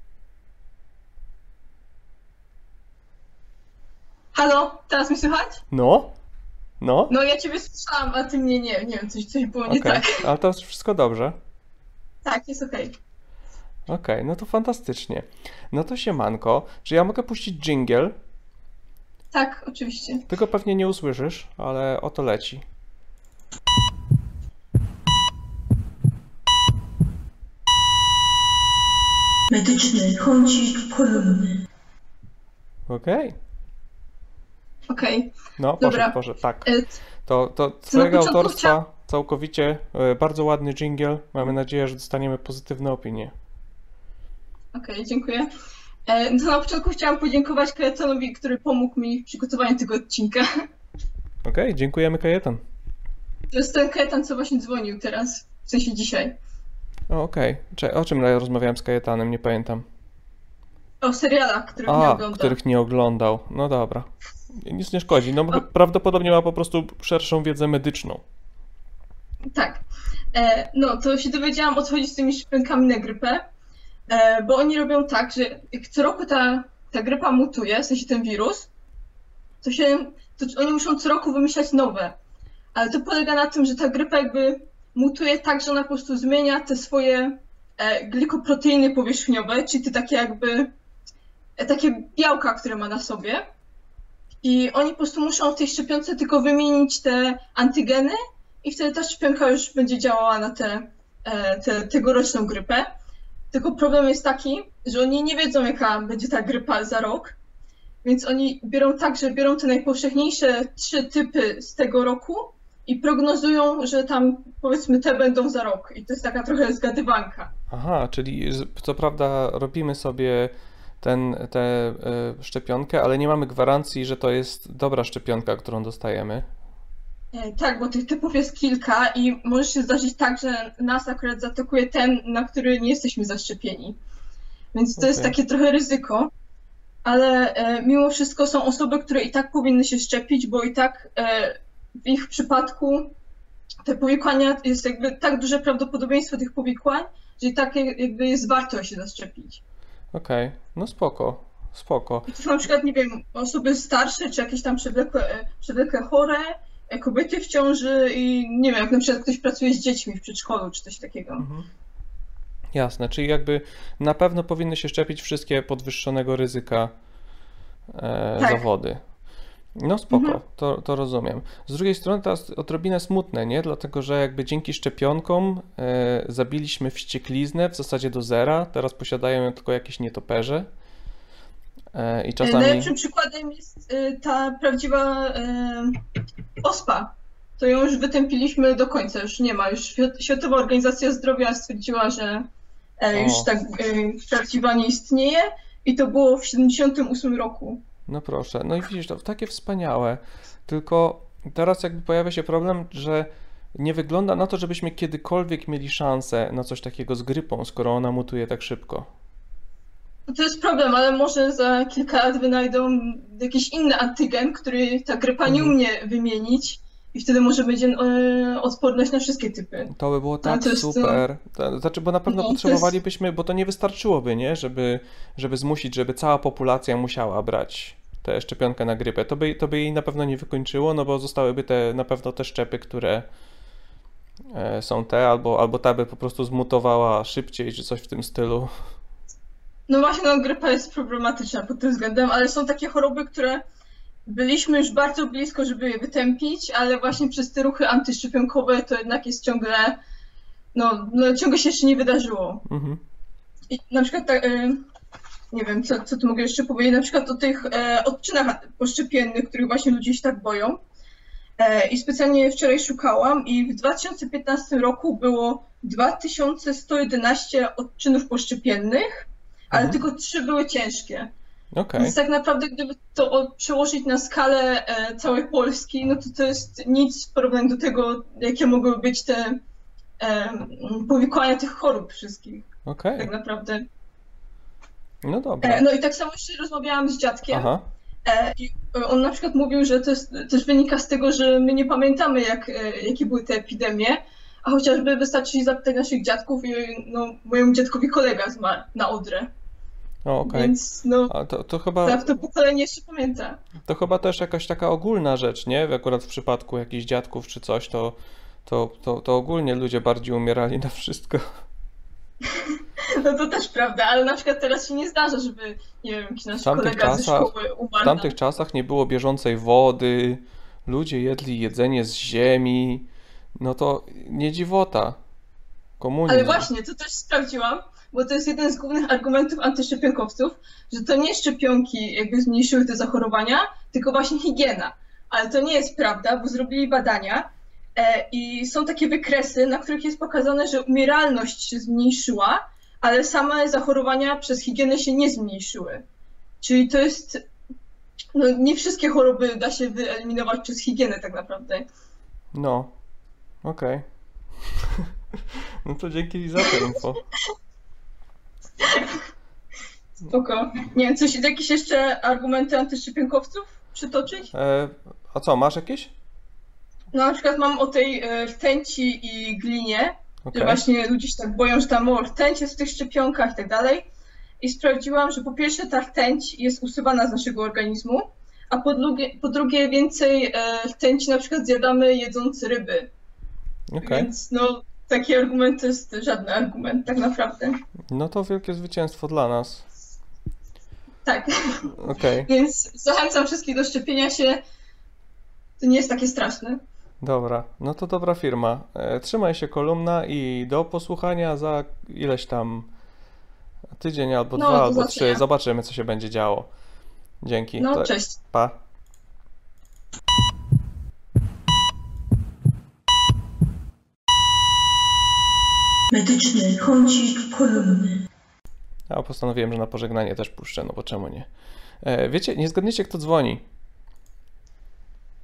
Halo, teraz mi słychać? No? No? No ja ciebie słyszałam, a ty mnie nie, nie wiem, coś, coś było nie tak. ale to wszystko dobrze. Tak, jest okej. Okej, no to fantastycznie. No to siemanko. Czy ja mogę puścić jingle? Tak, oczywiście. Tylko pewnie nie usłyszysz, ale oto leci. Medyczny kącik kolumny. Okej. Okej. No, Dobra. poszedł, poszedł, tak. E, To, to twojego autorstwa chciałam- całkowicie, e, bardzo ładny jingle. Mamy nadzieję, że dostaniemy pozytywne opinie. Okej, dziękuję. E, no na początku chciałam podziękować Kajetonowi, który pomógł mi w przygotowaniu tego odcinka. Okej, dziękujemy Kajetan. To jest ten Kajetan, co właśnie dzwonił teraz, w sensie dzisiaj. O, okej. Cze- O czym ja rozmawiałem z Kajetanem, nie pamiętam. O serialach, których nie A, oglądam. których nie oglądał. No dobra. Nic nie szkodzi. No prawdopodobnie ma po prostu szerszą wiedzę medyczną. Tak. E, no, to się dowiedziałam o co chodzi z tymi szczepionkami na grypę, e, bo oni robią tak, że jak co roku ta, ta grypa mutuje, w sensie ten wirus, to się, to oni muszą co roku wymyślać nowe. Ale to polega na tym, że ta grypa jakby mutuje tak, że ona po prostu zmienia te swoje e, glikoproteiny powierzchniowe, czyli te takie jakby e, takie białka, które ma na sobie. I oni po prostu muszą w tej szczepionce tylko wymienić te antygeny i wtedy ta szczepionka już będzie działała na tę te, te, tegoroczną grypę. Tylko problem jest taki, że oni nie wiedzą, jaka będzie ta grypa za rok, więc oni biorą tak, że biorą te najpowszechniejsze trzy typy z tego roku i prognozują, że tam powiedzmy te będą za rok. I to jest taka trochę zgadywanka. Aha, czyli co prawda robimy sobie ten, tę y, szczepionkę, ale nie mamy gwarancji, że to jest dobra szczepionka, którą dostajemy. E, Tak, bo tych typów jest kilka i może się zdarzyć tak, że nas akurat zaatakuje ten, na który nie jesteśmy zaszczepieni. Więc to jest Okej. takie trochę ryzyko, ale e, mimo wszystko są osoby, które i tak powinny się szczepić, bo i tak e, w ich przypadku te powikłania jest jakby tak duże prawdopodobieństwo tych powikłań, że i tak jak- jakby jest warto się zaszczepić. Okej, no spoko, spoko. I to są na przykład, nie wiem, osoby starsze, czy jakieś tam przewlekłe, e, przewlekle chore, kobiety w ciąży i nie wiem, jak na przykład ktoś pracuje z dziećmi w przedszkolu, czy coś takiego. Jasne, czyli jakby na pewno powinny się szczepić wszystkie podwyższonego ryzyka e, Tak. zawody. No spoko, Mhm. to, to rozumiem. Z drugiej strony to jest odrobinę smutne, nie? Dlatego, że jakby dzięki szczepionkom e, zabiliśmy wściekliznę w zasadzie do zera, teraz posiadają ją tylko jakieś nietoperze. E, I czasami... Najlepszym przykładem jest e, ta prawdziwa e, ospa. To ją już wytępiliśmy do końca, już nie ma. Już Świat- Światowa Organizacja Zdrowia stwierdziła, że e, już O. tak e, prawdziwa nie istnieje i to było w 78 roku. No proszę, no i widzisz, to takie wspaniałe. Tylko teraz jakby pojawia się problem, że nie wygląda na to, żebyśmy kiedykolwiek mieli szansę na coś takiego z grypą, skoro ona mutuje tak szybko. To jest problem, ale może za kilka lat wynajdą jakiś inny antygen, który ta grypa nie Mhm. umie wymienić i wtedy może będzie e, odporność na wszystkie typy. To by było tak to jest, super. To, znaczy, bo na pewno No, jest- potrzebowalibyśmy, bo to nie wystarczyłoby, nie? Żeby, żeby zmusić, żeby cała populacja musiała brać tę szczepionkę na grypę. To by, to by jej na pewno nie wykończyło, no bo zostałyby te, na pewno te szczepy, które e, są te, albo, albo ta by po prostu zmutowała szybciej, czy coś w tym stylu. No właśnie, no grypa jest problematyczna pod tym względem, ale są takie choroby, które byliśmy już bardzo blisko, żeby je wytępić, ale właśnie przez te ruchy antyszczepionkowe to jednak jest ciągle, no, no ciągle się jeszcze nie wydarzyło. Mhm. I na przykład tak, nie wiem, co, co tu mogę jeszcze powiedzieć, na przykład o tych e, odczynach poszczepiennych, których właśnie ludzie się tak boją. E, I specjalnie wczoraj szukałam i w 2015 roku było 2111 odczynów poszczepiennych, ale Mhm. tylko trzy były ciężkie. Okej. Więc tak naprawdę, gdyby to przełożyć na skalę e, całej Polski, no to to jest nic w porównaniu do tego, jakie mogły być te e, powikłania tych chorób wszystkich, Okej. tak naprawdę. No dobra. E, no i tak samo jeszcze rozmawiałam z dziadkiem. Aha. I on na przykład mówił, że to jest, też wynika z tego, że my nie pamiętamy, jak, jakie były te epidemie, a chociażby wystarczy zapytać naszych dziadków i no, mojemu dziadkowi kolega zmarł na Odrę. O, okej. Więc no, A to, to chyba. tak, to pokolenie jeszcze pamięta. To chyba też jakaś taka ogólna rzecz, nie? Akurat w przypadku jakichś dziadków czy coś, to, to, to, to ogólnie ludzie bardziej umierali na wszystko. No to też prawda, ale na przykład teraz się nie zdarza, żeby, nie wiem, jakiś nasz kolega ze czasach, szkoły umarł. w tamtych czasach nie było bieżącej wody, ludzie jedli jedzenie z ziemi, no to nie dziwota. Komunizm. Ale właśnie, to też sprawdziłam, bo to jest jeden z głównych argumentów antyszczepionkowców, że to nie szczepionki jakby zmniejszyły te zachorowania, tylko właśnie higiena. Ale to nie jest prawda, bo zrobili badania e, i są takie wykresy, na których jest pokazane, że umieralność się zmniejszyła, ale same zachorowania przez higienę się nie zmniejszyły. Czyli to jest. No, nie wszystkie choroby da się wyeliminować przez higienę, tak naprawdę. No, okej. no to dzięki za to info. Spoko. Nie wiem, coś, jakieś jeszcze argumenty antyszczepionkowców przytoczyć? E, a co, masz jakieś? No, na przykład mam o tej e, rtęci i glinie, Okej. że właśnie ludzie się tak boją, że tam o, rtęć jest w tych szczepionkach i tak dalej. I sprawdziłam, że po pierwsze ta rtęć jest usuwana z naszego organizmu, a po drugie, po drugie więcej e, rtęci na przykład zjadamy jedząc ryby. Okej. Więc no, taki argument to jest żaden argument tak naprawdę. No to wielkie zwycięstwo dla nas. Tak. Okej, Więc zachęcam wszystkich do szczepienia się. To nie jest takie straszne. dobra. No to dobra firma. E, trzymaj się kolumna i do posłuchania za ileś tam tydzień albo No, dwa, albo trzy. Zobaczymy, co się będzie działo. Dzięki. No, To- cześć. Pa. Medyczny kącik kolumny. A postanowiłem, że na pożegnanie też puszczę, no bo czemu nie? E, wiecie, nie zgadniecie, kto dzwoni.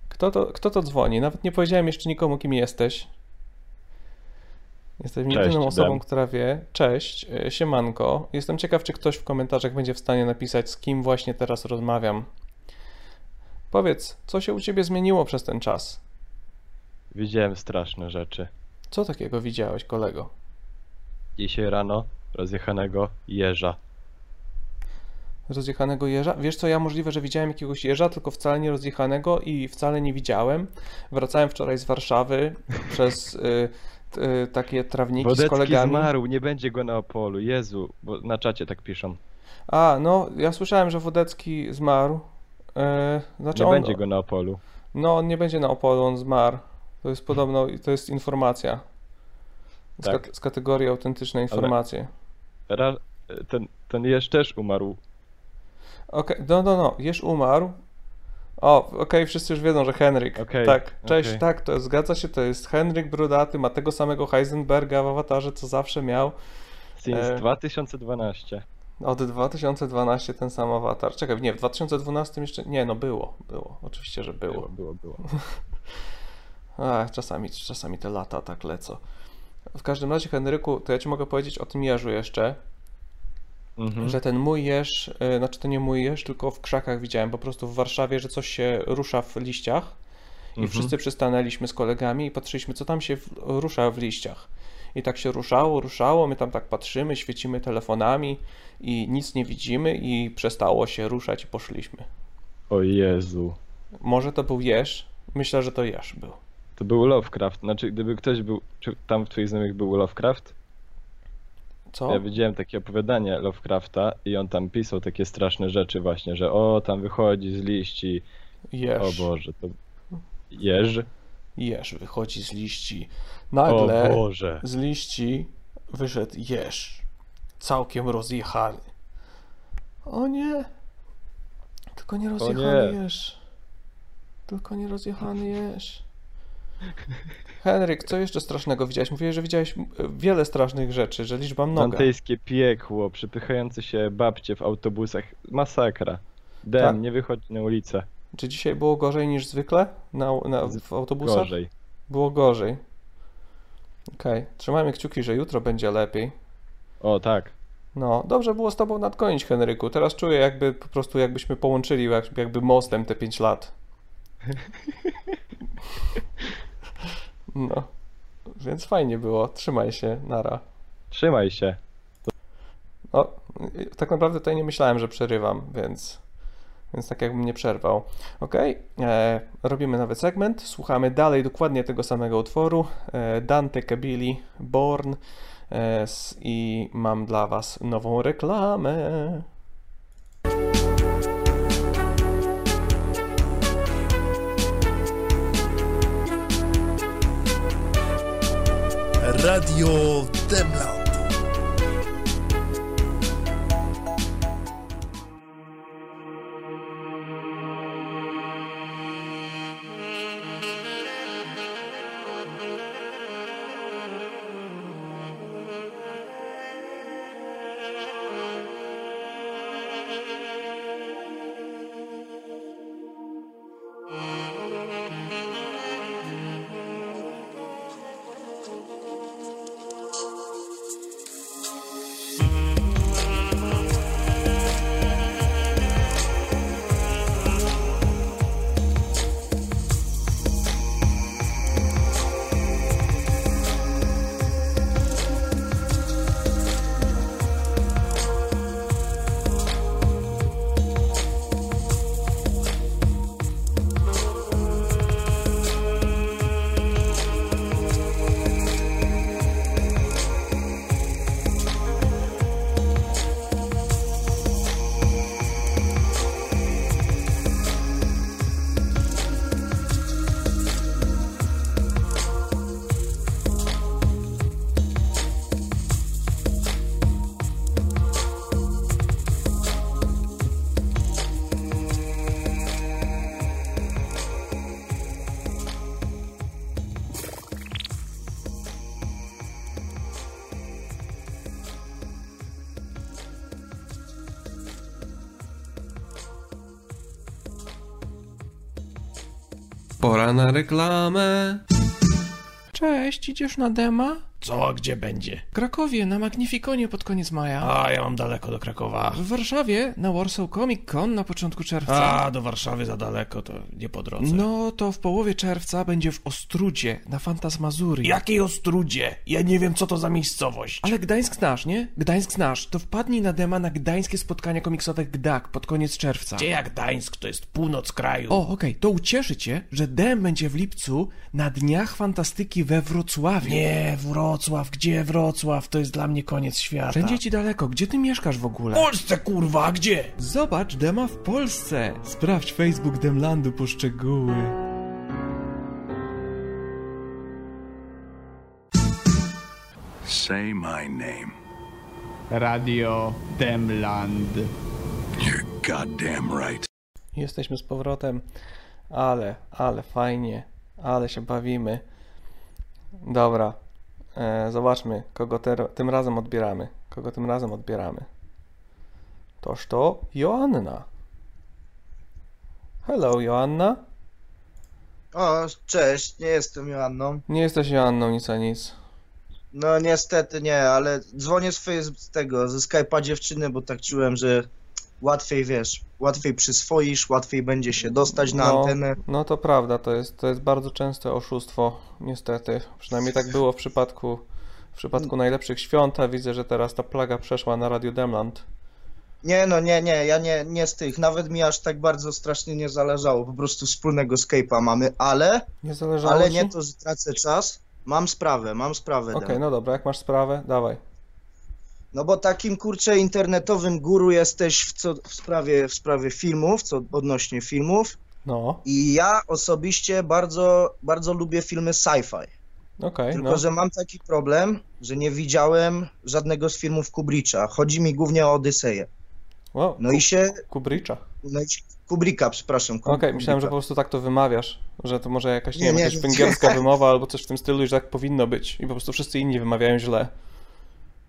Kto to, kto to dzwoni? Nawet nie powiedziałem jeszcze nikomu, kim jesteś. Jestem Cześć, jedyną osobą, która wie. Cześć, e, siemanko. Jestem ciekaw, czy ktoś w komentarzach będzie w stanie napisać, z kim właśnie teraz rozmawiam. Powiedz, co się u ciebie zmieniło przez ten czas? Widziałem straszne rzeczy. Co takiego widziałeś, kolego? Dzisiaj rano rozjechanego jeża. Rozjechanego jeża? Wiesz co, ja możliwe, że widziałem jakiegoś jeża, tylko wcale nie rozjechanego i wcale nie widziałem. Wracałem wczoraj z Warszawy przez y, y, takie trawniki z Wodecki kolegami. zmarł, nie będzie go na Opolu. Jezu, bo na czacie tak piszą. A, no, ja słyszałem, że Wodecki zmarł. E, znaczy Nie on, będzie go na Opolu. No, on nie będzie na Opolu, on zmarł. To jest podobno, to jest informacja. Z, Tak. z kategorii autentyczne informacje. Ra ten, ten też umarł. Okej, no, no, no, Jeż umarł. O, okej, wszyscy już wiedzą, że Henryk. Okej, tak, cześć, tak, to zgadza się, to jest Henryk Brudaty, ma tego samego Heisenberga w awatarze, co zawsze miał. Since E, 2012. Od 2012 ten sam awatar. Czekaj, nie, w 2012 jeszcze, nie, no było, było, oczywiście, że było. Było, było, było. Ach, czasami, czasami te lata tak lecą. W każdym razie, Henryku, to ja ci mogę powiedzieć o tym jeżu jeszcze, Mhm. że ten mój jeż, y, znaczy to nie mój jeż, tylko w krzakach widziałem po prostu w Warszawie, że coś się rusza w liściach i Mhm. wszyscy przystanęliśmy z kolegami i patrzyliśmy, co tam się w, rusza w liściach. I tak się ruszało, ruszało, my tam tak patrzymy, świecimy telefonami i nic nie widzimy i przestało się ruszać i poszliśmy. O Jezu. Może to był jeż? Myślę, że to jeż był. To był Lovecraft. Znaczy, gdyby ktoś był, czy tam w twoich znajomych był Lovecraft? Co? Ja widziałem takie opowiadanie Lovecrafta i on tam pisał takie straszne rzeczy właśnie, że o, tam wychodzi z liści. Jeż. O Boże, to... Jeż? Jeż wychodzi z liści. Nagle O Boże. z liści wyszedł jeż. Całkiem rozjechany. O nie. Tylko nie rozjechany jeż. Tylko nie rozjechany jeż. Henryk, co jeszcze strasznego widziałeś? Mówiłeś, że widziałeś m- wiele strasznych rzeczy, że liczba mnoga. Dantejskie piekło, przypychające się babcie w autobusach. Masakra. Dem, Tak. nie wychodź na ulicę. Czy dzisiaj było gorzej niż zwykle na, na, w autobusach? Gorzej. Było gorzej. Okej, trzymajmy kciuki, że jutro będzie lepiej. O, tak. No, dobrze było z tobą nadgonić, Henryku. Teraz czuję jakby po prostu jakbyśmy połączyli jak, jakby mostem te 5 lat. No, więc fajnie było. Trzymaj się, nara. Trzymaj się. No, tak naprawdę tutaj nie myślałem, że przerywam, więc, więc tak jakbym nie przerwał. Ok, e, robimy nowy segment, słuchamy dalej dokładnie tego samego utworu, e, Dante Cabili, Born e, i mam dla Was nową reklamę. Radio Demland. Pora na reklamę. Cześć, idziesz na dema? Co, gdzie będzie? W Krakowie, na Magnifikonie pod koniec maja. A, ja mam daleko do Krakowa. W Warszawie, na Warsaw Comic Con na początku czerwca. A, do Warszawy za daleko, to nie po drodze. No, to w połowie czerwca będzie w Ostrudzie, na Fantasmazurii. Jakiej Ostrudzie? Ja nie wiem, co to za miejscowość. Ale Gdańsk znasz, nie? Gdańsk znasz. To wpadnij na dema na gdańskie spotkania komiksowe Gdak pod koniec czerwca. Gdzie jak Gdańsk? To jest północ kraju. O, okej, to ucieszy cię, że dem będzie w lipcu na Dniach Fantastyki we Wrocławiu. Nie, Wrocław, gdzie Wrocław? To jest dla mnie koniec świata. Wszędzie ci daleko. Gdzie ty mieszkasz w ogóle? W Polsce, kurwa, a gdzie? Zobacz dema w Polsce. Sprawdź Facebook Demlandu po szczegóły. Say my name. Radio Demland. You're goddamn right. Jesteśmy z powrotem, ale, ale fajnie, ale się bawimy. Dobra, e, zobaczmy, kogo tym razem odbieramy. Kogo tym razem odbieramy. Toż to Joanna. Hello, Joanna. O, cześć, nie jestem Joanną. Nie jesteś Joanną, nic a nic. No niestety nie, ale dzwonię z, face- z tego, ze Skype'a dziewczyny, bo tak czułem, że łatwiej wiesz, łatwiej przyswoisz, łatwiej będzie się dostać na no, antenę. No to prawda, to jest, to jest bardzo częste oszustwo, niestety. Przynajmniej tak było w przypadku, w przypadku najlepszych świąt, a widzę, że teraz ta plaga przeszła na Radio Demland. Nie no, nie, nie, ja nie, nie z tych, nawet mi aż tak bardzo strasznie nie zależało, po prostu wspólnego Skype'a mamy, ale, Nie zależało ale ci? nie to, że tracę czas, mam sprawę, mam sprawę. Okej, Dem. no dobra, jak masz sprawę, dawaj. No bo takim kurczę internetowym guru jesteś w, co, w, sprawie, w sprawie filmów, co odnośnie filmów. No, I ja osobiście bardzo, bardzo lubię filmy sci-fi. okej, Tylko, no. że mam taki problem, że nie widziałem żadnego z filmów Kubricza. Chodzi mi głównie o Odyseję. O, No i się. Kubricza. No i się, Kubricka, przepraszam. Okej, myślałem, że po prostu tak to wymawiasz, że to może jakaś, nie, Nie, wiem, jakaś nie. węgierska wymowa albo coś w tym stylu i że tak powinno być. I po prostu wszyscy inni wymawiają źle.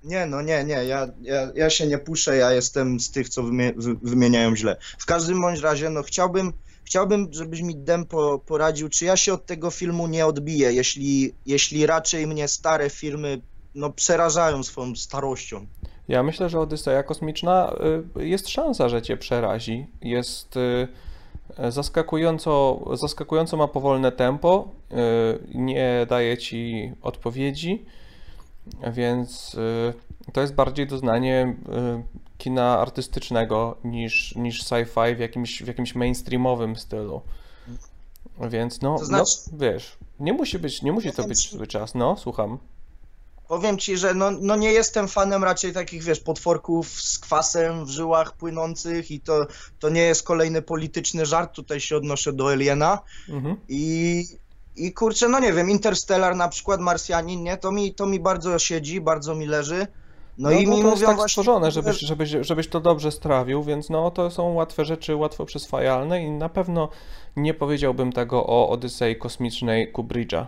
Nie, no nie, nie, ja, ja, ja się nie puszę, ja jestem z tych, co wymie, wy, wymieniają źle. W każdym bądź razie, no chciałbym, chciałbym, żebyś mi Dem po, poradził, czy ja się od tego filmu nie odbiję, jeśli, jeśli raczej mnie stare filmy, no przerażają swoją starością. Ja myślę, że Odyseja Kosmiczna y, jest szansa, że cię przerazi. Jest y, zaskakująco, zaskakująco ma powolne tempo, y, nie daje ci odpowiedzi, więc y, to jest bardziej doznanie y, kina artystycznego niż, niż sci-fi w jakimś, w jakimś mainstreamowym stylu. Więc no, To znaczy- no wiesz, nie musi być, nie musi to być zły czas. No, słucham. Powiem ci, że no, no nie jestem fanem raczej takich, wiesz, potworków z kwasem w żyłach płynących i to, to nie jest kolejny polityczny żart, tutaj się odnoszę do Aliena Mhm. i, i kurczę, no nie wiem, Interstellar na przykład, Marsjanin, nie, to mi, to mi bardzo siedzi, bardzo mi leży, no, i mi to jest tak właśnie, stworzone, żebyś, żebyś, żebyś to dobrze strawił, więc no to są łatwe rzeczy, łatwo przyswajalne i na pewno nie powiedziałbym tego o Odysei Kosmicznej Kubricza.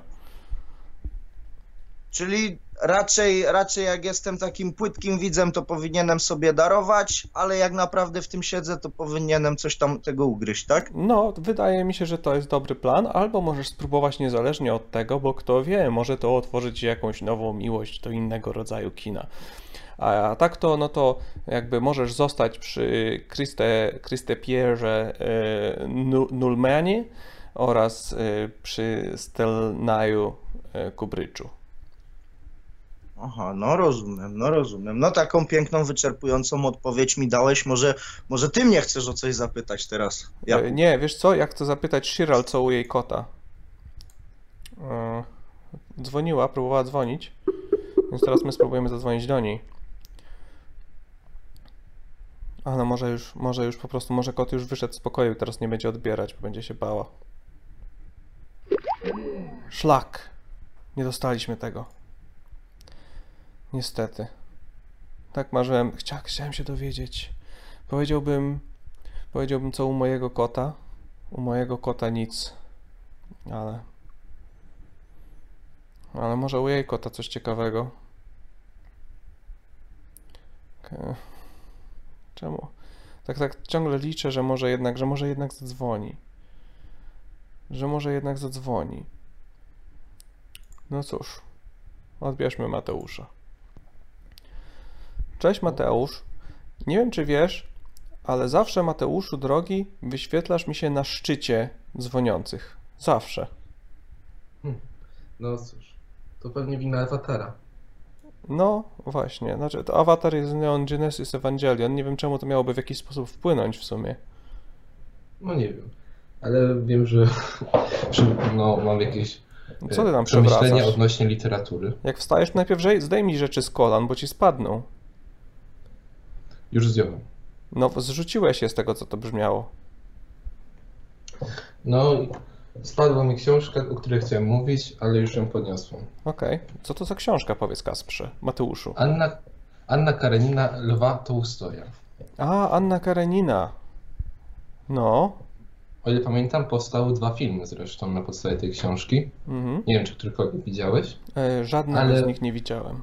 czyli raczej, raczej jak jestem takim płytkim widzem, to powinienem sobie darować, ale jak naprawdę w tym siedzę, to powinienem coś tam tego ugryźć, tak? No, wydaje mi się, że to jest dobry plan, albo możesz spróbować niezależnie od tego, bo kto wie, może to otworzyć jakąś nową miłość do innego rodzaju kina. A tak to, no to jakby możesz zostać przy Christe, Christe Pierre e, Nu- Nulmanie oraz e, przy Stelnaju e, Kubriczu. Aha, no rozumiem, no rozumiem. No taką piękną, wyczerpującą odpowiedź mi dałeś. Może, może ty mnie chcesz o coś zapytać teraz? Ja. E, Nie, wiesz co, ja chcę zapytać Shiral, co u jej kota. E, Dzwoniła, próbowała dzwonić, więc teraz my spróbujemy zadzwonić do niej. A no może już, może już po prostu, może kot już wyszedł z pokoju i teraz nie będzie odbierać, bo będzie się bała. Szlak. Nie dostaliśmy tego. Niestety. Tak marzyłem, Chcia, chciałem się dowiedzieć. Powiedziałbym, powiedziałbym co u mojego kota. U mojego kota nic. Ale... Ale może u jej kota coś ciekawego. Czemu? Tak, tak ciągle liczę, że może jednak, że może jednak zadzwoni. że może jednak zadzwoni. No cóż, odbierzmy Mateusza. Cześć Mateusz. Nie wiem czy wiesz, ale zawsze Mateuszu drogi wyświetlasz mi się na szczycie dzwoniących. Zawsze. No cóż, to pewnie wina awatara. No, właśnie. Znaczy, to awatar jest Neon Genesis Evangelion. Nie wiem, czemu to miałoby w jakiś sposób wpłynąć w sumie. No nie wiem. Ale wiem, że że, no, mam jakieś Co ty e, tam przemyślenia przewracasz? odnośnie literatury. Jak wstajesz, najpierw zdejmij rzeczy z kolan, bo ci spadną. Już zdjąłem. No, zrzuciłeś je z tego, co to brzmiało. No, spadła mi książka, o której chciałem mówić, ale już ją podniosłem. Okej. Co to za książka, powiedz Kasprze, Mateuszu? Anna, Anna Karenina Lwa Tołstoja. A, Anna Karenina. No. O ile pamiętam, powstały dwa filmy zresztą na podstawie tej książki. Mhm. Nie wiem, czy którykolwiek widziałeś. E, żadnego Ale- z nich nie widziałem.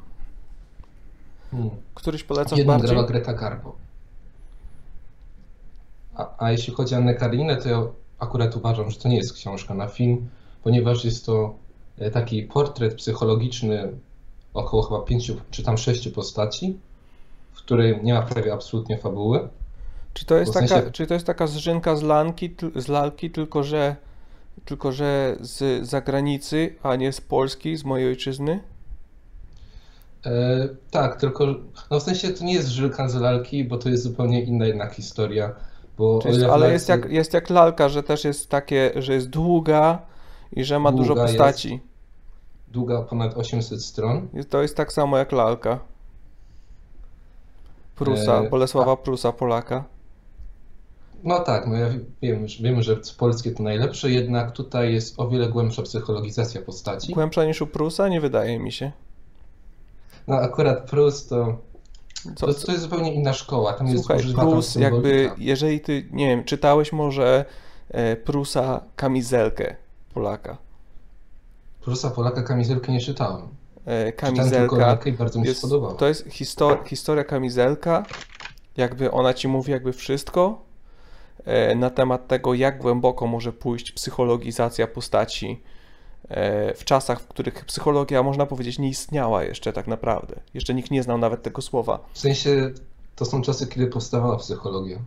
Hmm. Któryś polecasz Jedną bardziej? grała Greta Garbo. A, a jeśli chodzi o Annę Kareninę, to ja akurat uważam, że to nie jest książka na film, ponieważ jest to e, taki portret psychologiczny około chyba pięciu czy tam sześciu postaci, w której nie ma prawie absolutnie fabuły. Czy to jest W sensie- taka, czy to jest taka zżynka z, lanki, z lalki, tylko że, tylko że z zagranicy, a nie z Polski, z mojej ojczyzny? E, tak, tylko no w sensie to nie jest Żylka z lalki, bo to jest zupełnie inna jednak historia. Bo jest, ale lalce- jest jak, jest jak lalka, że też jest takie, że jest długa i że ma dużo Długa jest. postaci. długa ponad 800 stron. Jest- To jest tak samo jak lalka. Prusa, E, Bolesława Prusa, Polaka. No tak, no ja wiem, że- wiemy, że polskie to najlepsze, jednak tutaj jest o wiele głębsza psychologizacja postaci. Głębsza niż u Prusa? Nie wydaje mi się. No akurat Prus to, Co- to, jest zupełnie inna szkoła, tam jest Słuchaj, używana Prus, jakby, jeżeli ty, nie wiem, czytałeś może e, Prusa kamizelkę Polaka. Prusa Polaka kamizelkę nie czytałem. E, Kamizelka i bardzo mi się jest, podobała. to jest histo historia kamizelka, jakby ona ci mówi jakby wszystko e, na temat tego, jak głęboko może pójść psychologizacja postaci w czasach, w których psychologia, można powiedzieć, nie istniała jeszcze tak naprawdę. Jeszcze nikt nie znał nawet tego słowa. W sensie to są czasy, kiedy powstawała psychologia.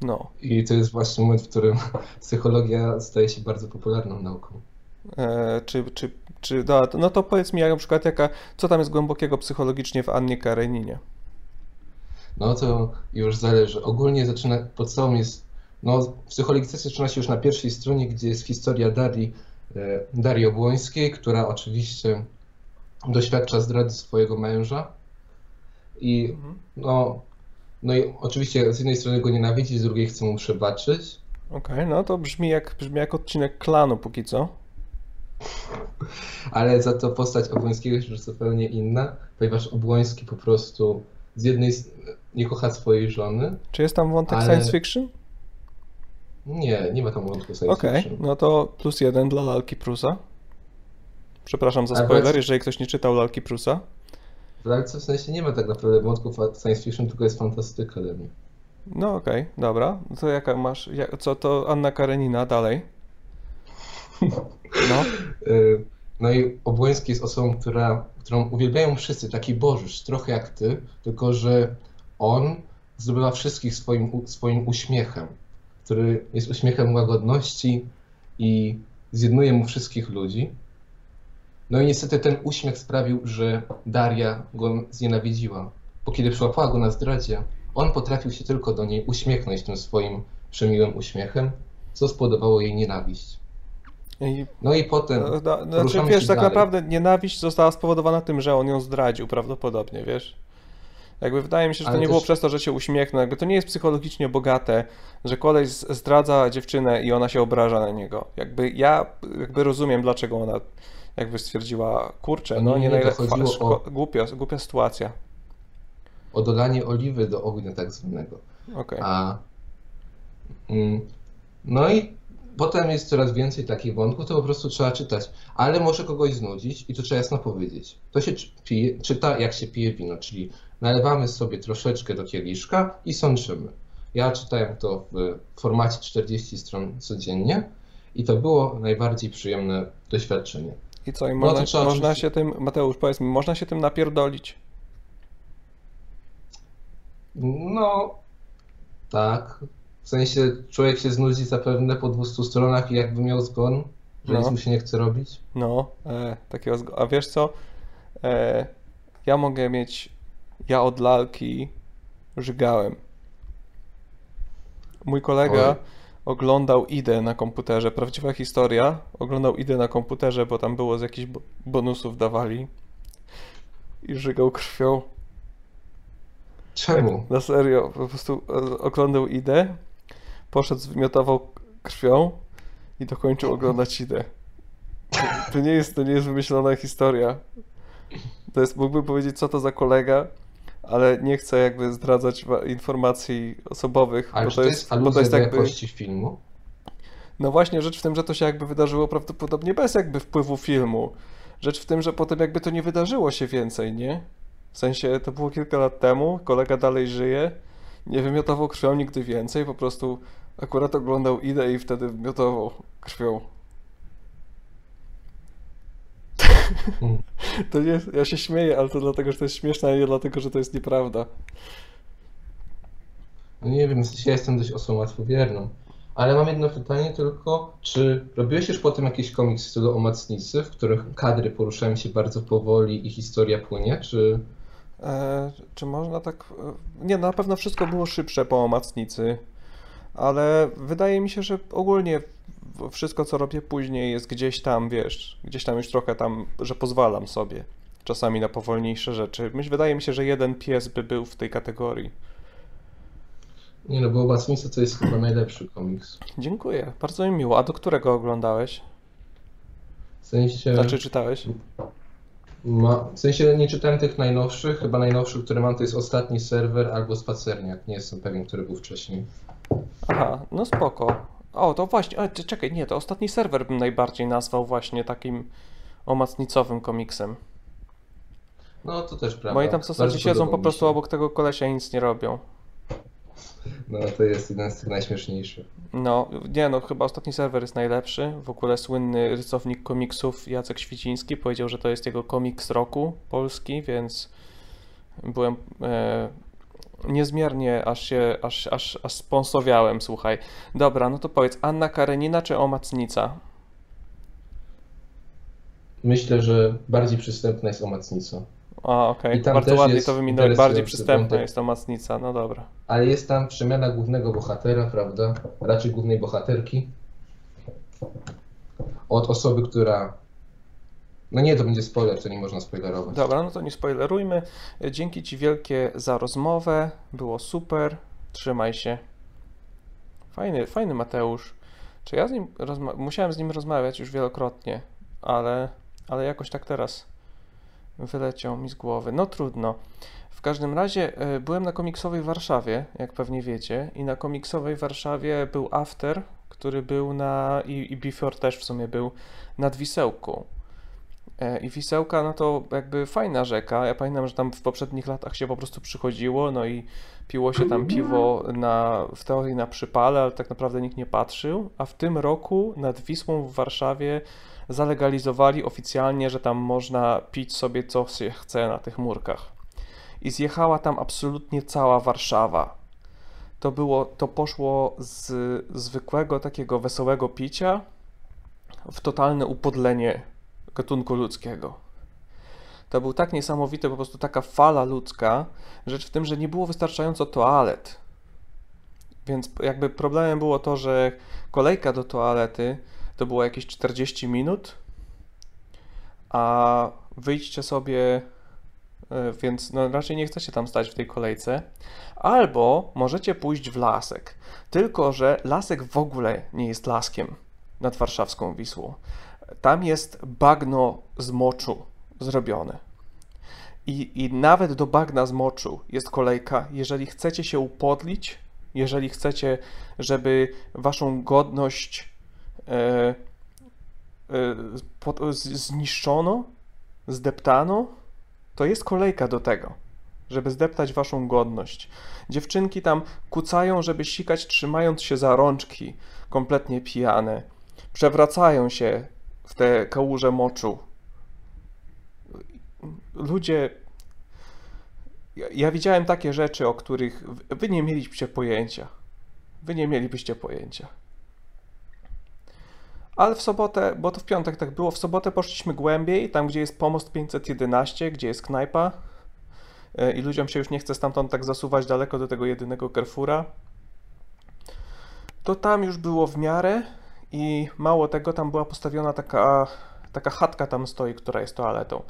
No. I to jest właśnie moment, w którym psychologia staje się bardzo popularną nauką. E, czy, czy, czy, no, to- no to powiedz mi, jak na przykład, jaka, co tam jest głębokiego psychologicznie w Annie Kareninie? No to już zależy. Ogólnie zaczyna, podstawą jest, no psychologizacja zaczyna się już na pierwszej stronie, gdzie jest historia Darii, e, Darii Obłońskiej, która oczywiście doświadcza zdrady swojego męża i no, no i oczywiście z jednej strony go nienawidzi, z drugiej chce mu przebaczyć. Okej, no to brzmi jak, brzmi jak odcinek klanu póki co. Ale za to postać Obłońskiego jest już zupełnie inna, ponieważ Obłoński po prostu z jednej nie kocha swojej żony. Czy jest tam wątek Ale- science fiction? Nie, nie ma tam wątku science Okej, fiction. no to plus jeden dla Lalki Prusa. Przepraszam za spoiler, powiedz- jeżeli ktoś nie czytał Lalki Prusa. W lalce w sensie nie ma tak naprawdę wątków science fiction, tylko jest fantastyka dla mnie. No okej, dobra. To jaka masz, jak, co to Anna Karenina dalej? No. Y, No i Obłoński jest osobą, która, którą uwielbiają wszyscy, taki Bożysz, trochę jak ty, tylko że on zdobywa wszystkich swoim, swoim uśmiechem, który jest uśmiechem łagodności i zjednuje mu wszystkich ludzi. No i niestety ten uśmiech sprawił, że Daria go znienawidziła, bo kiedy przyłapała go na zdradzie, on potrafił się tylko do niej uśmiechnąć tym swoim przemiłym uśmiechem, co spowodowało jej nienawiść. No i potem no, no, znaczy, poruszamy wiesz, tak dalej. naprawdę nienawiść została spowodowana tym, że on ją zdradził prawdopodobnie, wiesz? Jakby wydaje mi się, że to Ale nie było też- przez to, że się uśmiechnął. Jakby to nie jest psychologicznie bogate, że koleś zdradza dziewczynę i ona się obraża na niego. Jakby ja jakby rozumiem, dlaczego ona jakby stwierdziła, kurczę, no Nie, nie, nie, to najlepiej, o- głupia, głupia sytuacja. o dodanie oliwy do ognia tak zwanego. Okej. A, mm, no i potem jest coraz więcej takich wątków, to po prostu trzeba czytać. Ale może kogoś znudzić i to trzeba jasno powiedzieć. To się pije, czyta jak się pije wino, czyli nalewamy sobie troszeczkę do kieliszka i sączymy. Ja czytałem to w formacie 40 stron codziennie I to było najbardziej przyjemne doświadczenie. I co, i No można, trzeba można się tym, Mateusz, powiedz mi, można się tym napierdolić? No, tak. W sensie człowiek się znudzi zapewne po 200 stronach i jakby miał zgon, że No. nic mu się nie chce robić. No, e, takiego, zgo- a wiesz co, e, ja mogę mieć, ja od lalki żygałem. Mój kolega Oj. oglądał IDE na komputerze, prawdziwa historia, oglądał IDE na komputerze, bo tam było z jakichś bo- bonusów dawali i żygał krwią. Czemu? Na serio, po prostu e, oglądał IDE, poszedł, zwymiotował krwią i dokończył oglądać IDE. To, to nie jest, to nie jest wymyślona historia. To jest, mógłbym powiedzieć, co to za kolega, ale nie chcę jakby zdradzać informacji osobowych, Ale bo to to jest, bo to jest jakby... jakości filmu? No właśnie, rzecz w tym, że to się jakby wydarzyło prawdopodobnie bez jakby wpływu filmu. Rzecz w tym, że potem jakby to nie wydarzyło się więcej, nie? W sensie to było kilka lat temu, kolega dalej żyje, nie wymiotował krwią nigdy więcej, po prostu akurat oglądał idę i wtedy wymiotował krwią. To nie, ja się śmieję, ale to dlatego, że to jest śmieszne, a nie dlatego, że to jest nieprawda. No nie wiem, w sensie ja jestem dość osobą łatwowierną. Ale mam jedno pytanie tylko, czy robiłeś już potem jakiś komiks w stylu Omacnicy, w których kadry poruszają się bardzo powoli i historia płynie, czy... E, czy można tak. Nie, na pewno wszystko było szybsze po omacnicy, ale wydaje mi się, że ogólnie wszystko, co robię później, jest gdzieś tam, wiesz, gdzieś tam już trochę tam, że pozwalam sobie czasami na powolniejsze rzeczy. Myśl, wydaje mi się, że jeden pies by był w tej kategorii. Nie no, bo Omacnica to jest chyba najlepszy komiks. Dziękuję, bardzo mi miło. A do którego oglądałeś? W sensie... Znaczy czytałeś? Ma... W sensie nie czytałem tych najnowszych, chyba najnowszy, który mam to jest Ostatni Serwer albo Spacerniak, nie jestem pewien, który był wcześniej. Aha, no spoko. O, to właśnie, o, czekaj, nie, to ostatni serwer bym najbardziej nazwał właśnie takim omacnicowym komiksem. No to też prawda. Bo oni tam w zasadzie siedzą po prostu obok tego kolesia i nic nie robią. No to jest jeden z tych najśmieszniejszych. No, nie no, chyba ostatni serwer jest najlepszy. W ogóle słynny rysownik komiksów Jacek Świciński powiedział, że to jest jego komiks roku polski, więc byłem e, niezmiernie, aż się, aż, aż, aż sponsowiałem, słuchaj. Dobra, no to powiedz, Anna Karenina czy Omacnica? Myślę, że bardziej przystępna jest Omacnica. A, okej, tam bardzo ładnie to wyminąłeś, bardziej przystępna jest Omacnica, no dobra. Ale jest tam przemiana głównego bohatera, prawda? Raczej głównej bohaterki. Od osoby, która. No nie, to będzie spoiler, to nie można spoilerować. Dobra, no to nie spoilerujmy. Dzięki Ci wielkie za rozmowę. Było super. Trzymaj się. Fajny, fajny Mateusz. Czy ja z nim musiałem z nim rozmawiać już wielokrotnie, ale, ale jakoś tak teraz wyleciał mi z głowy. No trudno. W każdym razie e, byłem na komiksowej Warszawie, jak pewnie wiecie, i na komiksowej Warszawie był After, który był na i, i Before też w sumie był nad Wisełką. E, I Wisełka, no to jakby fajna rzeka. Ja pamiętam, że tam w poprzednich latach się po prostu przychodziło, no i piło się tam piwo na, w teorii na przypale, ale tak naprawdę nikt nie patrzył. A w tym roku nad Wisłą w Warszawie zalegalizowali oficjalnie, że tam można pić sobie co się chce na tych murkach. I zjechała tam absolutnie cała Warszawa. To było, to poszło z zwykłego takiego wesołego picia w totalne upodlenie gatunku ludzkiego. To był tak niesamowity, po prostu taka fala ludzka. Rzecz w tym, że nie było wystarczająco toalet. Więc jakby problemem było to, że kolejka do toalety to było jakieś 40 minut, a wyjdźcie sobie, e, więc no raczej nie chcecie tam stać w tej kolejce. Albo możecie pójść w lasek. Tylko, że lasek w ogóle nie jest laskiem nad warszawską Wisłą. Tam jest bagno z moczu zrobione. I, I nawet do bagna z moczu jest kolejka. Jeżeli chcecie się upodlić, jeżeli chcecie, żeby waszą godność e, e, zniszczono, zdeptano, to jest kolejka do tego, żeby zdeptać waszą godność. Dziewczynki tam kucają, żeby sikać, trzymając się za rączki, kompletnie pijane. przewracają się w te kałuże moczu. Ludzie. Ja, widziałem takie rzeczy, o których wy- wy nie mielibyście pojęcia. Wy nie mielibyście pojęcia. Ale w sobotę, bo to w piątek tak było, w sobotę poszliśmy głębiej, tam gdzie jest pomost 511, gdzie jest knajpa e, i ludziom się już nie chce stamtąd tak zasuwać daleko do tego jedynego Carrefoura. To tam już było w miarę i mało tego, tam była postawiona taka, taka chatka tam stoi, która jest toaletą.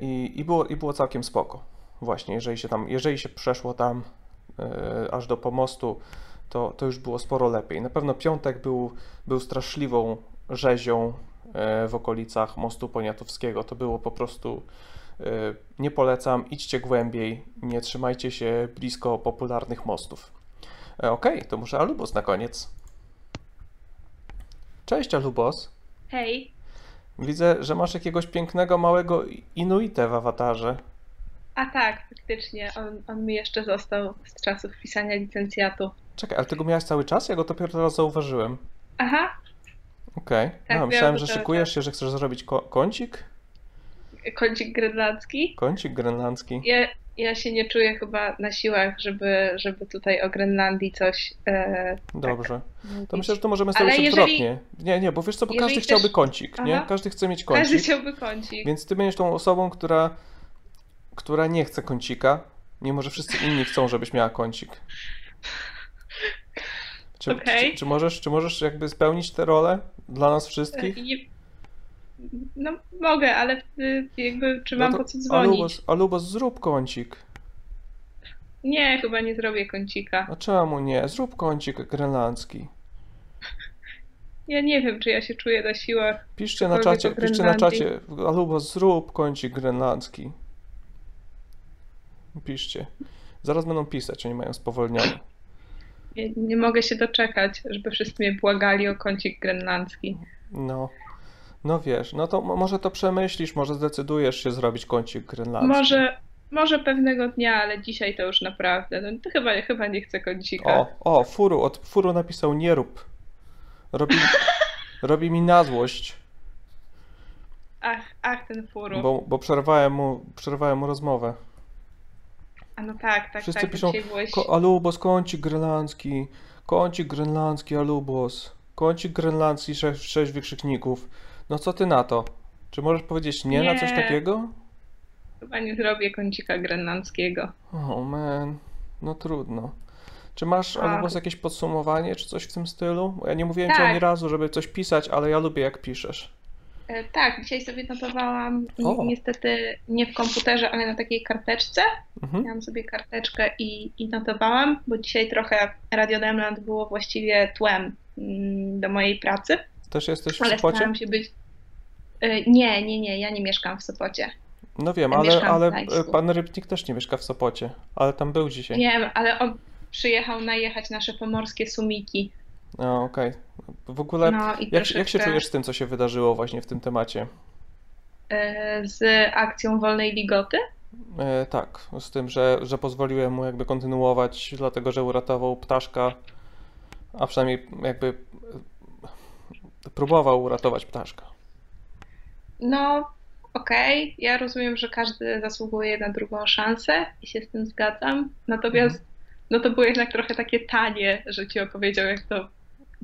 I, i, było, I było całkiem spoko. Właśnie, jeżeli się tam, jeżeli się przeszło tam e, aż do pomostu, to, to już było sporo lepiej. Na pewno piątek był, był straszliwą rzezią e, w okolicach mostu Poniatowskiego. To było po prostu. e, Nie polecam, idźcie głębiej, nie trzymajcie się blisko popularnych mostów. Okej, to może Alubos na koniec. Cześć Alubos. Hej, Widzę, że masz jakiegoś pięknego małego Inuitę w awatarze. a tak, faktycznie, on, on mi jeszcze został z czasów pisania licencjatu. Czekaj, ale ty go miałeś cały czas? Ja go dopiero teraz zauważyłem. Aha, Okej. Tak, no, myślałem, że szykujesz się, że chcesz zrobić ko- kącik? kącik grenlandzki. Kącik grenlandzki. Ja, ja się nie czuję chyba na siłach, żeby, żeby tutaj o Grenlandii coś... E, Dobrze. mówić. To myślę, że to możemy zrobić jeżeli- odwrotnie. Nie, nie, bo wiesz co, bo każdy chcesz- chciałby kącik, nie? Aha. Każdy chce mieć Każdy kącik. chciałby kącik. Więc ty będziesz tą osobą, która, która nie chce kącika, mimo że wszyscy inni chcą, żebyś miała kącik. Czy, Okej. czy, czy, możesz, czy możesz jakby spełnić tę rolę dla nas wszystkich? I- No mogę, ale wtedy jakby czy mam No to po co dzwonić? Alubos, Alubos, zrób kącik. Nie, chyba nie zrobię kącika. A czemu nie? Zrób kącik grenlandzki. Ja nie wiem, czy ja się czuję na siłach. Piszcie na czacie, piszcie na czacie, Alubos, zrób kącik grenlandzki. Piszcie. Zaraz będą pisać, oni mają spowolnione. Nie, nie mogę się doczekać, żeby wszyscy mnie błagali o kącik grenlandzki. No. No wiesz, no to mo- może to przemyślisz, może zdecydujesz się zrobić kącik grenlandzki. Może, może pewnego dnia, ale dzisiaj to już naprawdę. No to chyba, chyba nie chcę kącika. O, o, Furu, od Furu napisał nie rób. Robi, robi mi na złość, Ach, ach, ten furu. bo, bo przerwałem mu, przerwałem mu rozmowę. A no tak, tak, Wszyscy tak. piszą, byłeś... Alubos, kącik grenlandzki, kącik grenlandzki, Alubos, kącik grenlandzki, sześć, sześć wykrzykników. No co ty na to? Czy możesz powiedzieć nie, na coś Nie. takiego? Chyba nie zrobię kącika grenlandzkiego. Oh man, no trudno. Czy masz, A. Alubos, jakieś podsumowanie, czy coś w tym stylu? Ja nie mówiłem ci Tak. ani razu, żeby coś pisać, ale ja lubię jak piszesz. E, tak, dzisiaj sobie notowałam O. niestety nie w komputerze, ale na takiej karteczce. Mhm. Miałam sobie karteczkę i, i notowałam, bo dzisiaj trochę Radio Demland było właściwie tłem mm, do mojej pracy. Też jesteś w Ale Sopocie? starałam się być. E, Nie, nie, nie, ja nie mieszkam w Sopocie. No wiem, Ja ale, ale pan Rybnik też nie mieszka w Sopocie, ale tam był dzisiaj. Wiem, ale on przyjechał najechać nasze pomorskie sumiki. No, okej. W ogóle, No jak, jak się troszeczkę- czujesz z tym, co się wydarzyło właśnie w tym temacie? e, z akcją wolnej ligoty. E, tak, z tym, że, że pozwoliłem mu jakby kontynuować, dlatego że uratował ptaszka, a przynajmniej jakby próbował uratować ptaszka. No, okej, ja rozumiem, że każdy zasługuje na drugą szansę i się z tym zgadzam. Natomiast Mhm. no to było jednak trochę takie tanie, że ci opowiedział, jak to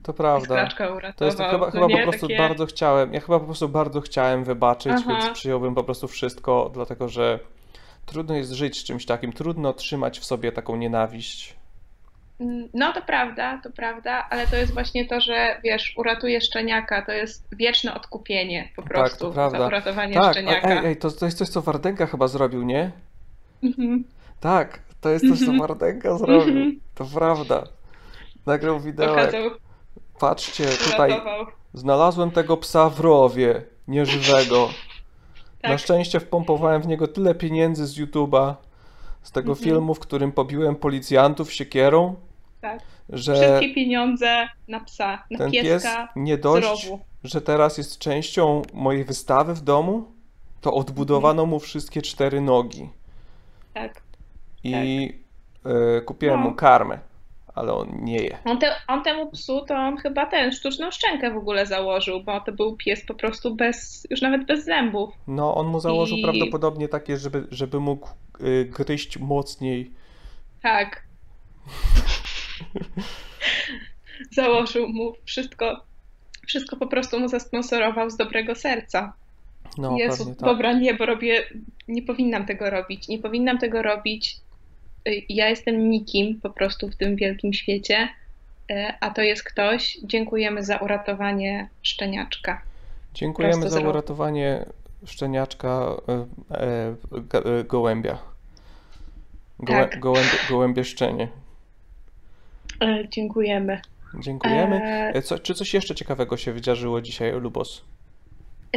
To prawda. To jest to chyba, No chyba nie, po prostu takie- bardzo chciałem. Ja chyba po prostu bardzo chciałem wybaczyć, Aha. więc przyjąłbym po prostu wszystko, dlatego że trudno jest żyć z czymś takim, trudno trzymać w sobie taką nienawiść. No to prawda, to prawda, ale to jest właśnie to, że wiesz, uratuje szczeniaka, to jest wieczne odkupienie po tak, prostu prawda. za uratowanie tak, szczeniaka. Ej, ej, to, to jest coś, co Wardenka chyba zrobił, nie? Mhm. Tak, to jest coś, co Mhm. Wardenka zrobił. Mhm. To prawda. Nagrał wideo, Patrzcie, tutaj uratował. znalazłem tego psa w rowie, nieżywego. Tak. Na szczęście wpompowałem w niego tyle pieniędzy z YouTube'a, z tego Mhm. filmu, w którym pobiłem policjantów siekierą, Tak. że Wszystkie pieniądze na psa, na ten pies pieska nie z dość, rowu. że teraz jest częścią mojej wystawy w domu, to odbudowano mu wszystkie cztery nogi. Tak. I y, kupiłem No. mu karmę. Ale on nie je. On, te, on temu psu to on chyba ten sztuczną szczękę w ogóle założył, bo to był pies po prostu bez, już nawet bez zębów. No, on mu założył I- prawdopodobnie takie, żeby, żeby mógł y, gryźć mocniej. Tak. Założył mu wszystko, wszystko po prostu mu zasponsorował z dobrego serca. No, Jezu, tak. dobra, nie, bo robię, nie powinnam tego robić, nie powinnam tego robić. Ja jestem nikim po prostu w tym wielkim świecie, y, a to jest ktoś. Dziękujemy za uratowanie szczeniaczka. Dziękujemy Prosto za uratowanie szczeniaczka e, e, e, gołębia. Gołę, Tak. gołębie, gołębie szczenie. Y, Dziękujemy. Dziękujemy. E, Co, czy coś jeszcze ciekawego się wydarzyło dzisiaj, Lubos?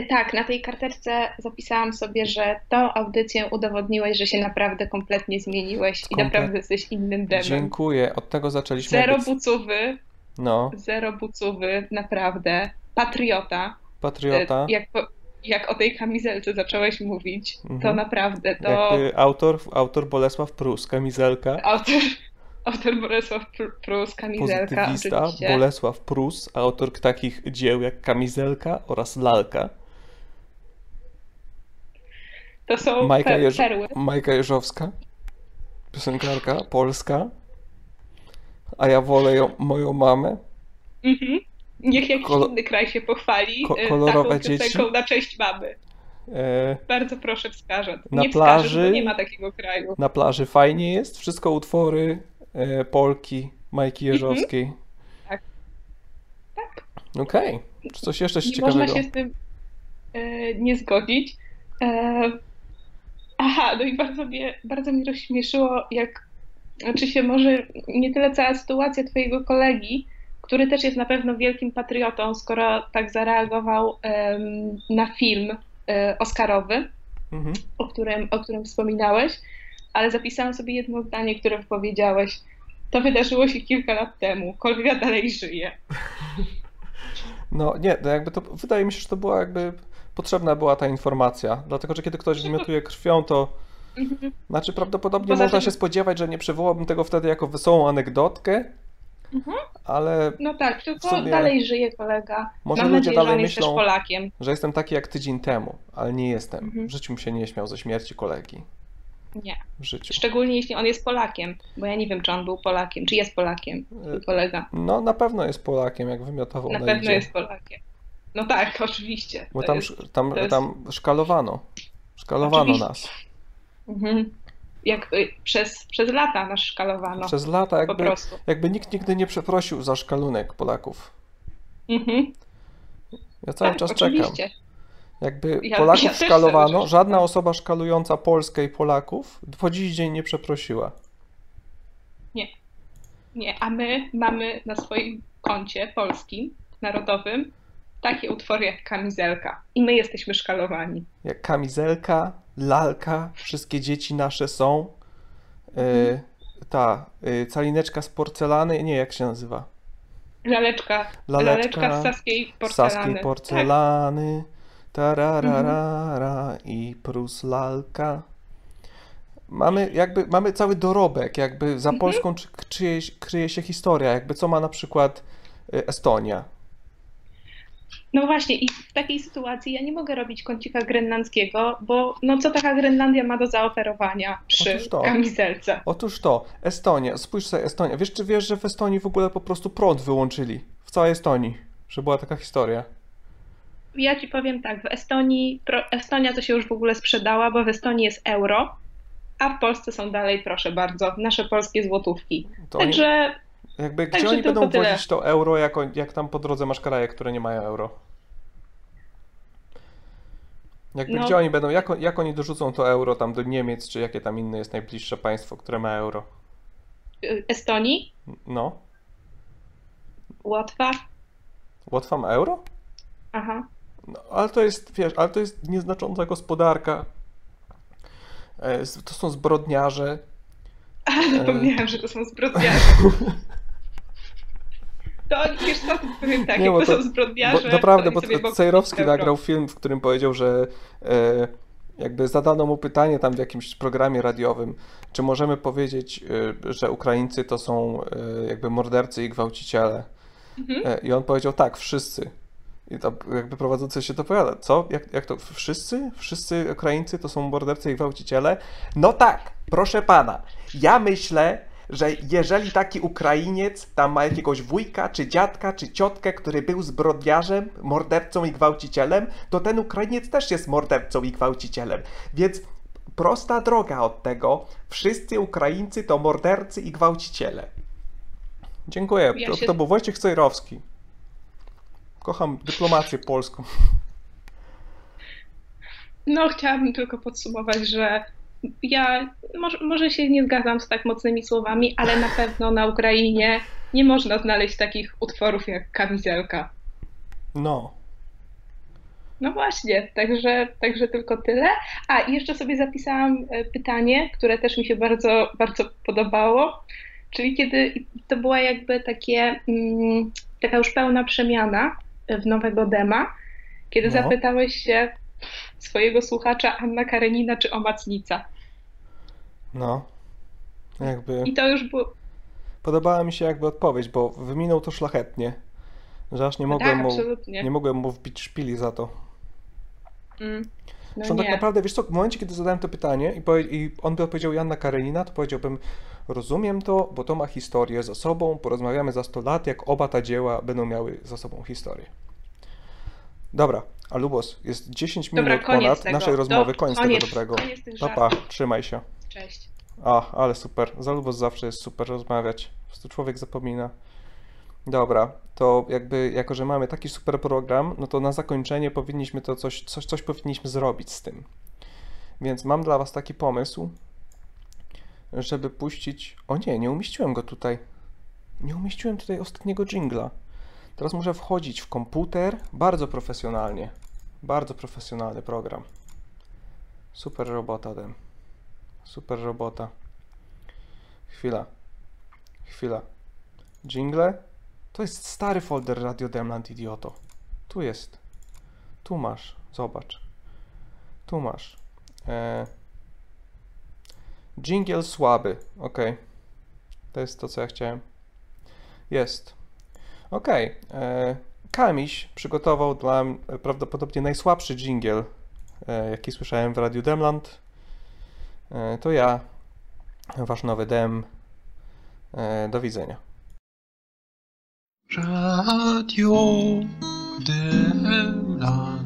Tak, na tej karteczce zapisałam sobie, że tą audycję udowodniłeś, że się naprawdę kompletnie zmieniłeś i naprawdę jesteś innym demem. Dziękuję. Od tego zaczęliśmy. Zero jakby- bucówy, No, zero bucówy, naprawdę. Patriota. patriota. Y, Jak, jak o tej kamizelce zacząłeś mówić, to Mhm. naprawdę to Jakby autor, autor Bolesław Prus, kamizelka. autor, autor Bolesław Pr- Prus, kamizelka Pozytywista oczywiście. Bolesław Prus, autor takich dzieł jak Kamizelka oraz Lalka. To są Majka, per, perły. Majka Jeżowska, piosenkarka polska. A ja wolę ją, moją mamę. Mhm. Niech jakiś inny kraj się pochwali ko- y, kolorowe taką piosenką dzieci. na cześć mamy. E, Bardzo proszę wskażę. Na nie wskażę, plaży- bo nie ma takiego kraju. na plaży fajnie jest. Wszystko utwory e, Polki, Majki Mhm. Jeżowskiej. Tak. Okej. Czy coś jeszcze Nie ciekawego? można się z tym e, nie zgodzić. E, aha, no i bardzo mnie, bardzo mnie rozśmieszyło, jak, znaczy się może nie tyle cała sytuacja twojego kolegi, który też jest na pewno wielkim patriotą, skoro tak zareagował em, na film e, Oscarowy, Mhm. o którym, o którym wspominałeś, ale zapisałam sobie jedno zdanie, które powiedziałeś. To wydarzyło się kilka lat temu. Kolwia dalej żyje. No nie, to jakby to wydaje mi się, że to była jakby potrzebna była ta informacja, dlatego że kiedy ktoś wymiotuje krwią, to Mhm. znaczy prawdopodobnie Poza można się spodziewać, że nie przywołałbym tego wtedy jako wesołą anegdotkę, Mhm. ale No tak, tylko dalej żyje kolega. Może Mam ludzie nadzieję, że dalej też myślą- Polakiem. że jestem taki jak tydzień temu, ale nie jestem. Mhm. W życiu bym się nie śmiał ze śmierci kolegi. Nie. W życiu. Szczególnie jeśli on jest Polakiem, bo ja nie wiem, czy on był Polakiem, czy jest Polakiem, twój kolega. No na pewno jest Polakiem, jak wymiotował Na na, pewno idzie. jest Polakiem. No tak, oczywiście. Bo tam, jest- tam, jest- tam szkalowano. Szkalowano Oczywiście. nas. Mhm. Jak y, przez, przez lata nas szkalowano. Przez lata jakby, jakby nikt nigdy nie przeprosił za szkalunek Polaków. Mhm. Ja cały Tak, czas oczywiście. czekam. Jakby Ja- Polaków ja szkalowano, żadna osoba szkalująca Polskę i Polaków po dziś dzień nie przeprosiła. Nie. Nie, a my mamy na swoim koncie polskim, narodowym, takie utwory jak Kamizelka. I my jesteśmy szkalowani. Jak kamizelka, lalka, wszystkie dzieci nasze są. Y, ta y, calineczka z porcelany, nie, jak się nazywa? Laleczka, laleczka, z saskiej porcelany. Tak. saskiej porcelany, tararara i prus lalka. Mamy jakby, mamy cały dorobek, jakby za Mhm. Polską czy, czyjeś, kryje się historia, jakby co ma na przykład y, Estonia. No właśnie, i w takiej sytuacji ja nie mogę robić kącika grenlandzkiego, bo no co taka Grenlandia ma do zaoferowania przy Otóż to. kamizelce? Otóż to, Estonia, spójrz sobie Estonia. Wiesz, czy wiesz, że w Estonii w ogóle po prostu prąd wyłączyli? W całej Estonii, że była taka historia. Ja ci powiem tak, w Estonii, Estonia to się już w ogóle sprzedała, bo w Estonii jest euro, a w Polsce są dalej, proszę bardzo, nasze polskie złotówki. To Także Jakby gdzie Także oni będą tyle. wozić to euro, jak, jak tam po drodze masz kraje, które nie mają euro? Jakby No. gdzie oni będą, jak, jak oni dorzucą to euro tam do Niemiec, czy jakie tam inne jest najbliższe państwo, które ma euro? y, Estonii, No, Łotwa, Łotwa ma euro? aha. No, ale to jest, wiesz, ale to jest nieznacząca gospodarka. E, To są zbrodniarze. A, zapomniałam, że to są zbrodniarze. To oni, wiesz co, powiem tak, Nie, bo to, to- są zbrodniarze, Bo, naprawdę, to bo Cejrowski nagrał film, w którym powiedział, że e, jakby zadano mu pytanie tam w jakimś programie radiowym, czy możemy powiedzieć, y, że Ukraińcy to są y, jakby mordercy i gwałciciele. Mhm. E, I on powiedział tak, wszyscy. I tam jakby prowadzący się dopowiada, co? Jak, jak to? Wszyscy? Wszyscy Ukraińcy to są mordercy i gwałciciele? No tak, proszę pana. Ja myślę, że jeżeli taki Ukrainiec tam ma jakiegoś wujka, czy dziadka, czy ciotkę, który był zbrodniarzem, mordercą i gwałcicielem, to ten Ukrainiec też jest mordercą i gwałcicielem. Więc prosta droga od tego, wszyscy Ukraińcy to mordercy i gwałciciele. Dziękuję. Ja to, się- to był Wojciech Cejrowski. Kocham dyplomację polską. No, chciałabym tylko podsumować, że ja może, może się nie zgadzam z tak mocnymi słowami, ale na pewno na Ukrainie nie można znaleźć takich utworów jak Kamizelka. No. No właśnie, także, także tylko tyle. A i jeszcze sobie zapisałam e, pytanie, które też mi się bardzo, bardzo podobało, czyli kiedy to była jakby takie, mm, taka już pełna przemiana w nowego dema, kiedy No. zapytałeś się swojego słuchacza Anna Karenina czy Omacnica. No. Jakby. I to już było, Podobała mi się jakby odpowiedź, bo wyminął to szlachetnie. Że aż nie mogłem, tak, mu, absolutnie. nie mogłem mu wbić szpili za to. mm, no Zresztą tak naprawdę, wiesz co, w momencie, kiedy zadałem to pytanie i, powie, i on by odpowiedział Janna Karenina, to powiedziałbym, rozumiem to, bo to ma historię za sobą, porozmawiamy za 100 lat, jak oba ta dzieła będą miały za sobą historię. Dobra, a Lubos, jest 10 Dobra, minut koniec ponad tego. naszej Do- rozmowy, koniec, koniec- tego dobrego. koniec tych Papa, żartów. trzymaj się. Cześć. A, ale super. Za Lubos zawsze jest super rozmawiać. Po prostu człowiek zapomina. Dobra, to jakby, jako że mamy taki super program, no to na zakończenie powinniśmy to coś, coś, coś powinniśmy zrobić z tym. Więc mam dla Was taki pomysł, żeby puścić. O nie, nie umieściłem go tutaj. Nie umieściłem tutaj ostatniego jingla. Teraz muszę wchodzić w komputer bardzo profesjonalnie. Bardzo profesjonalny program. Super robota, Dem. Super robota. Chwila. Chwila. Jingle? To jest stary folder Radio Demland, idioto. Tu jest. Tu masz. Zobacz. Tu masz. E... Jingle słaby. Ok. To jest to, co ja chciałem. Jest. Ok. E... Kamiś przygotował dla prawdopodobnie najsłabszy jingle, e, jaki słyszałem w Radiu Demland. E, To ja, wasz nowy dem. Do widzenia. Radio Demland.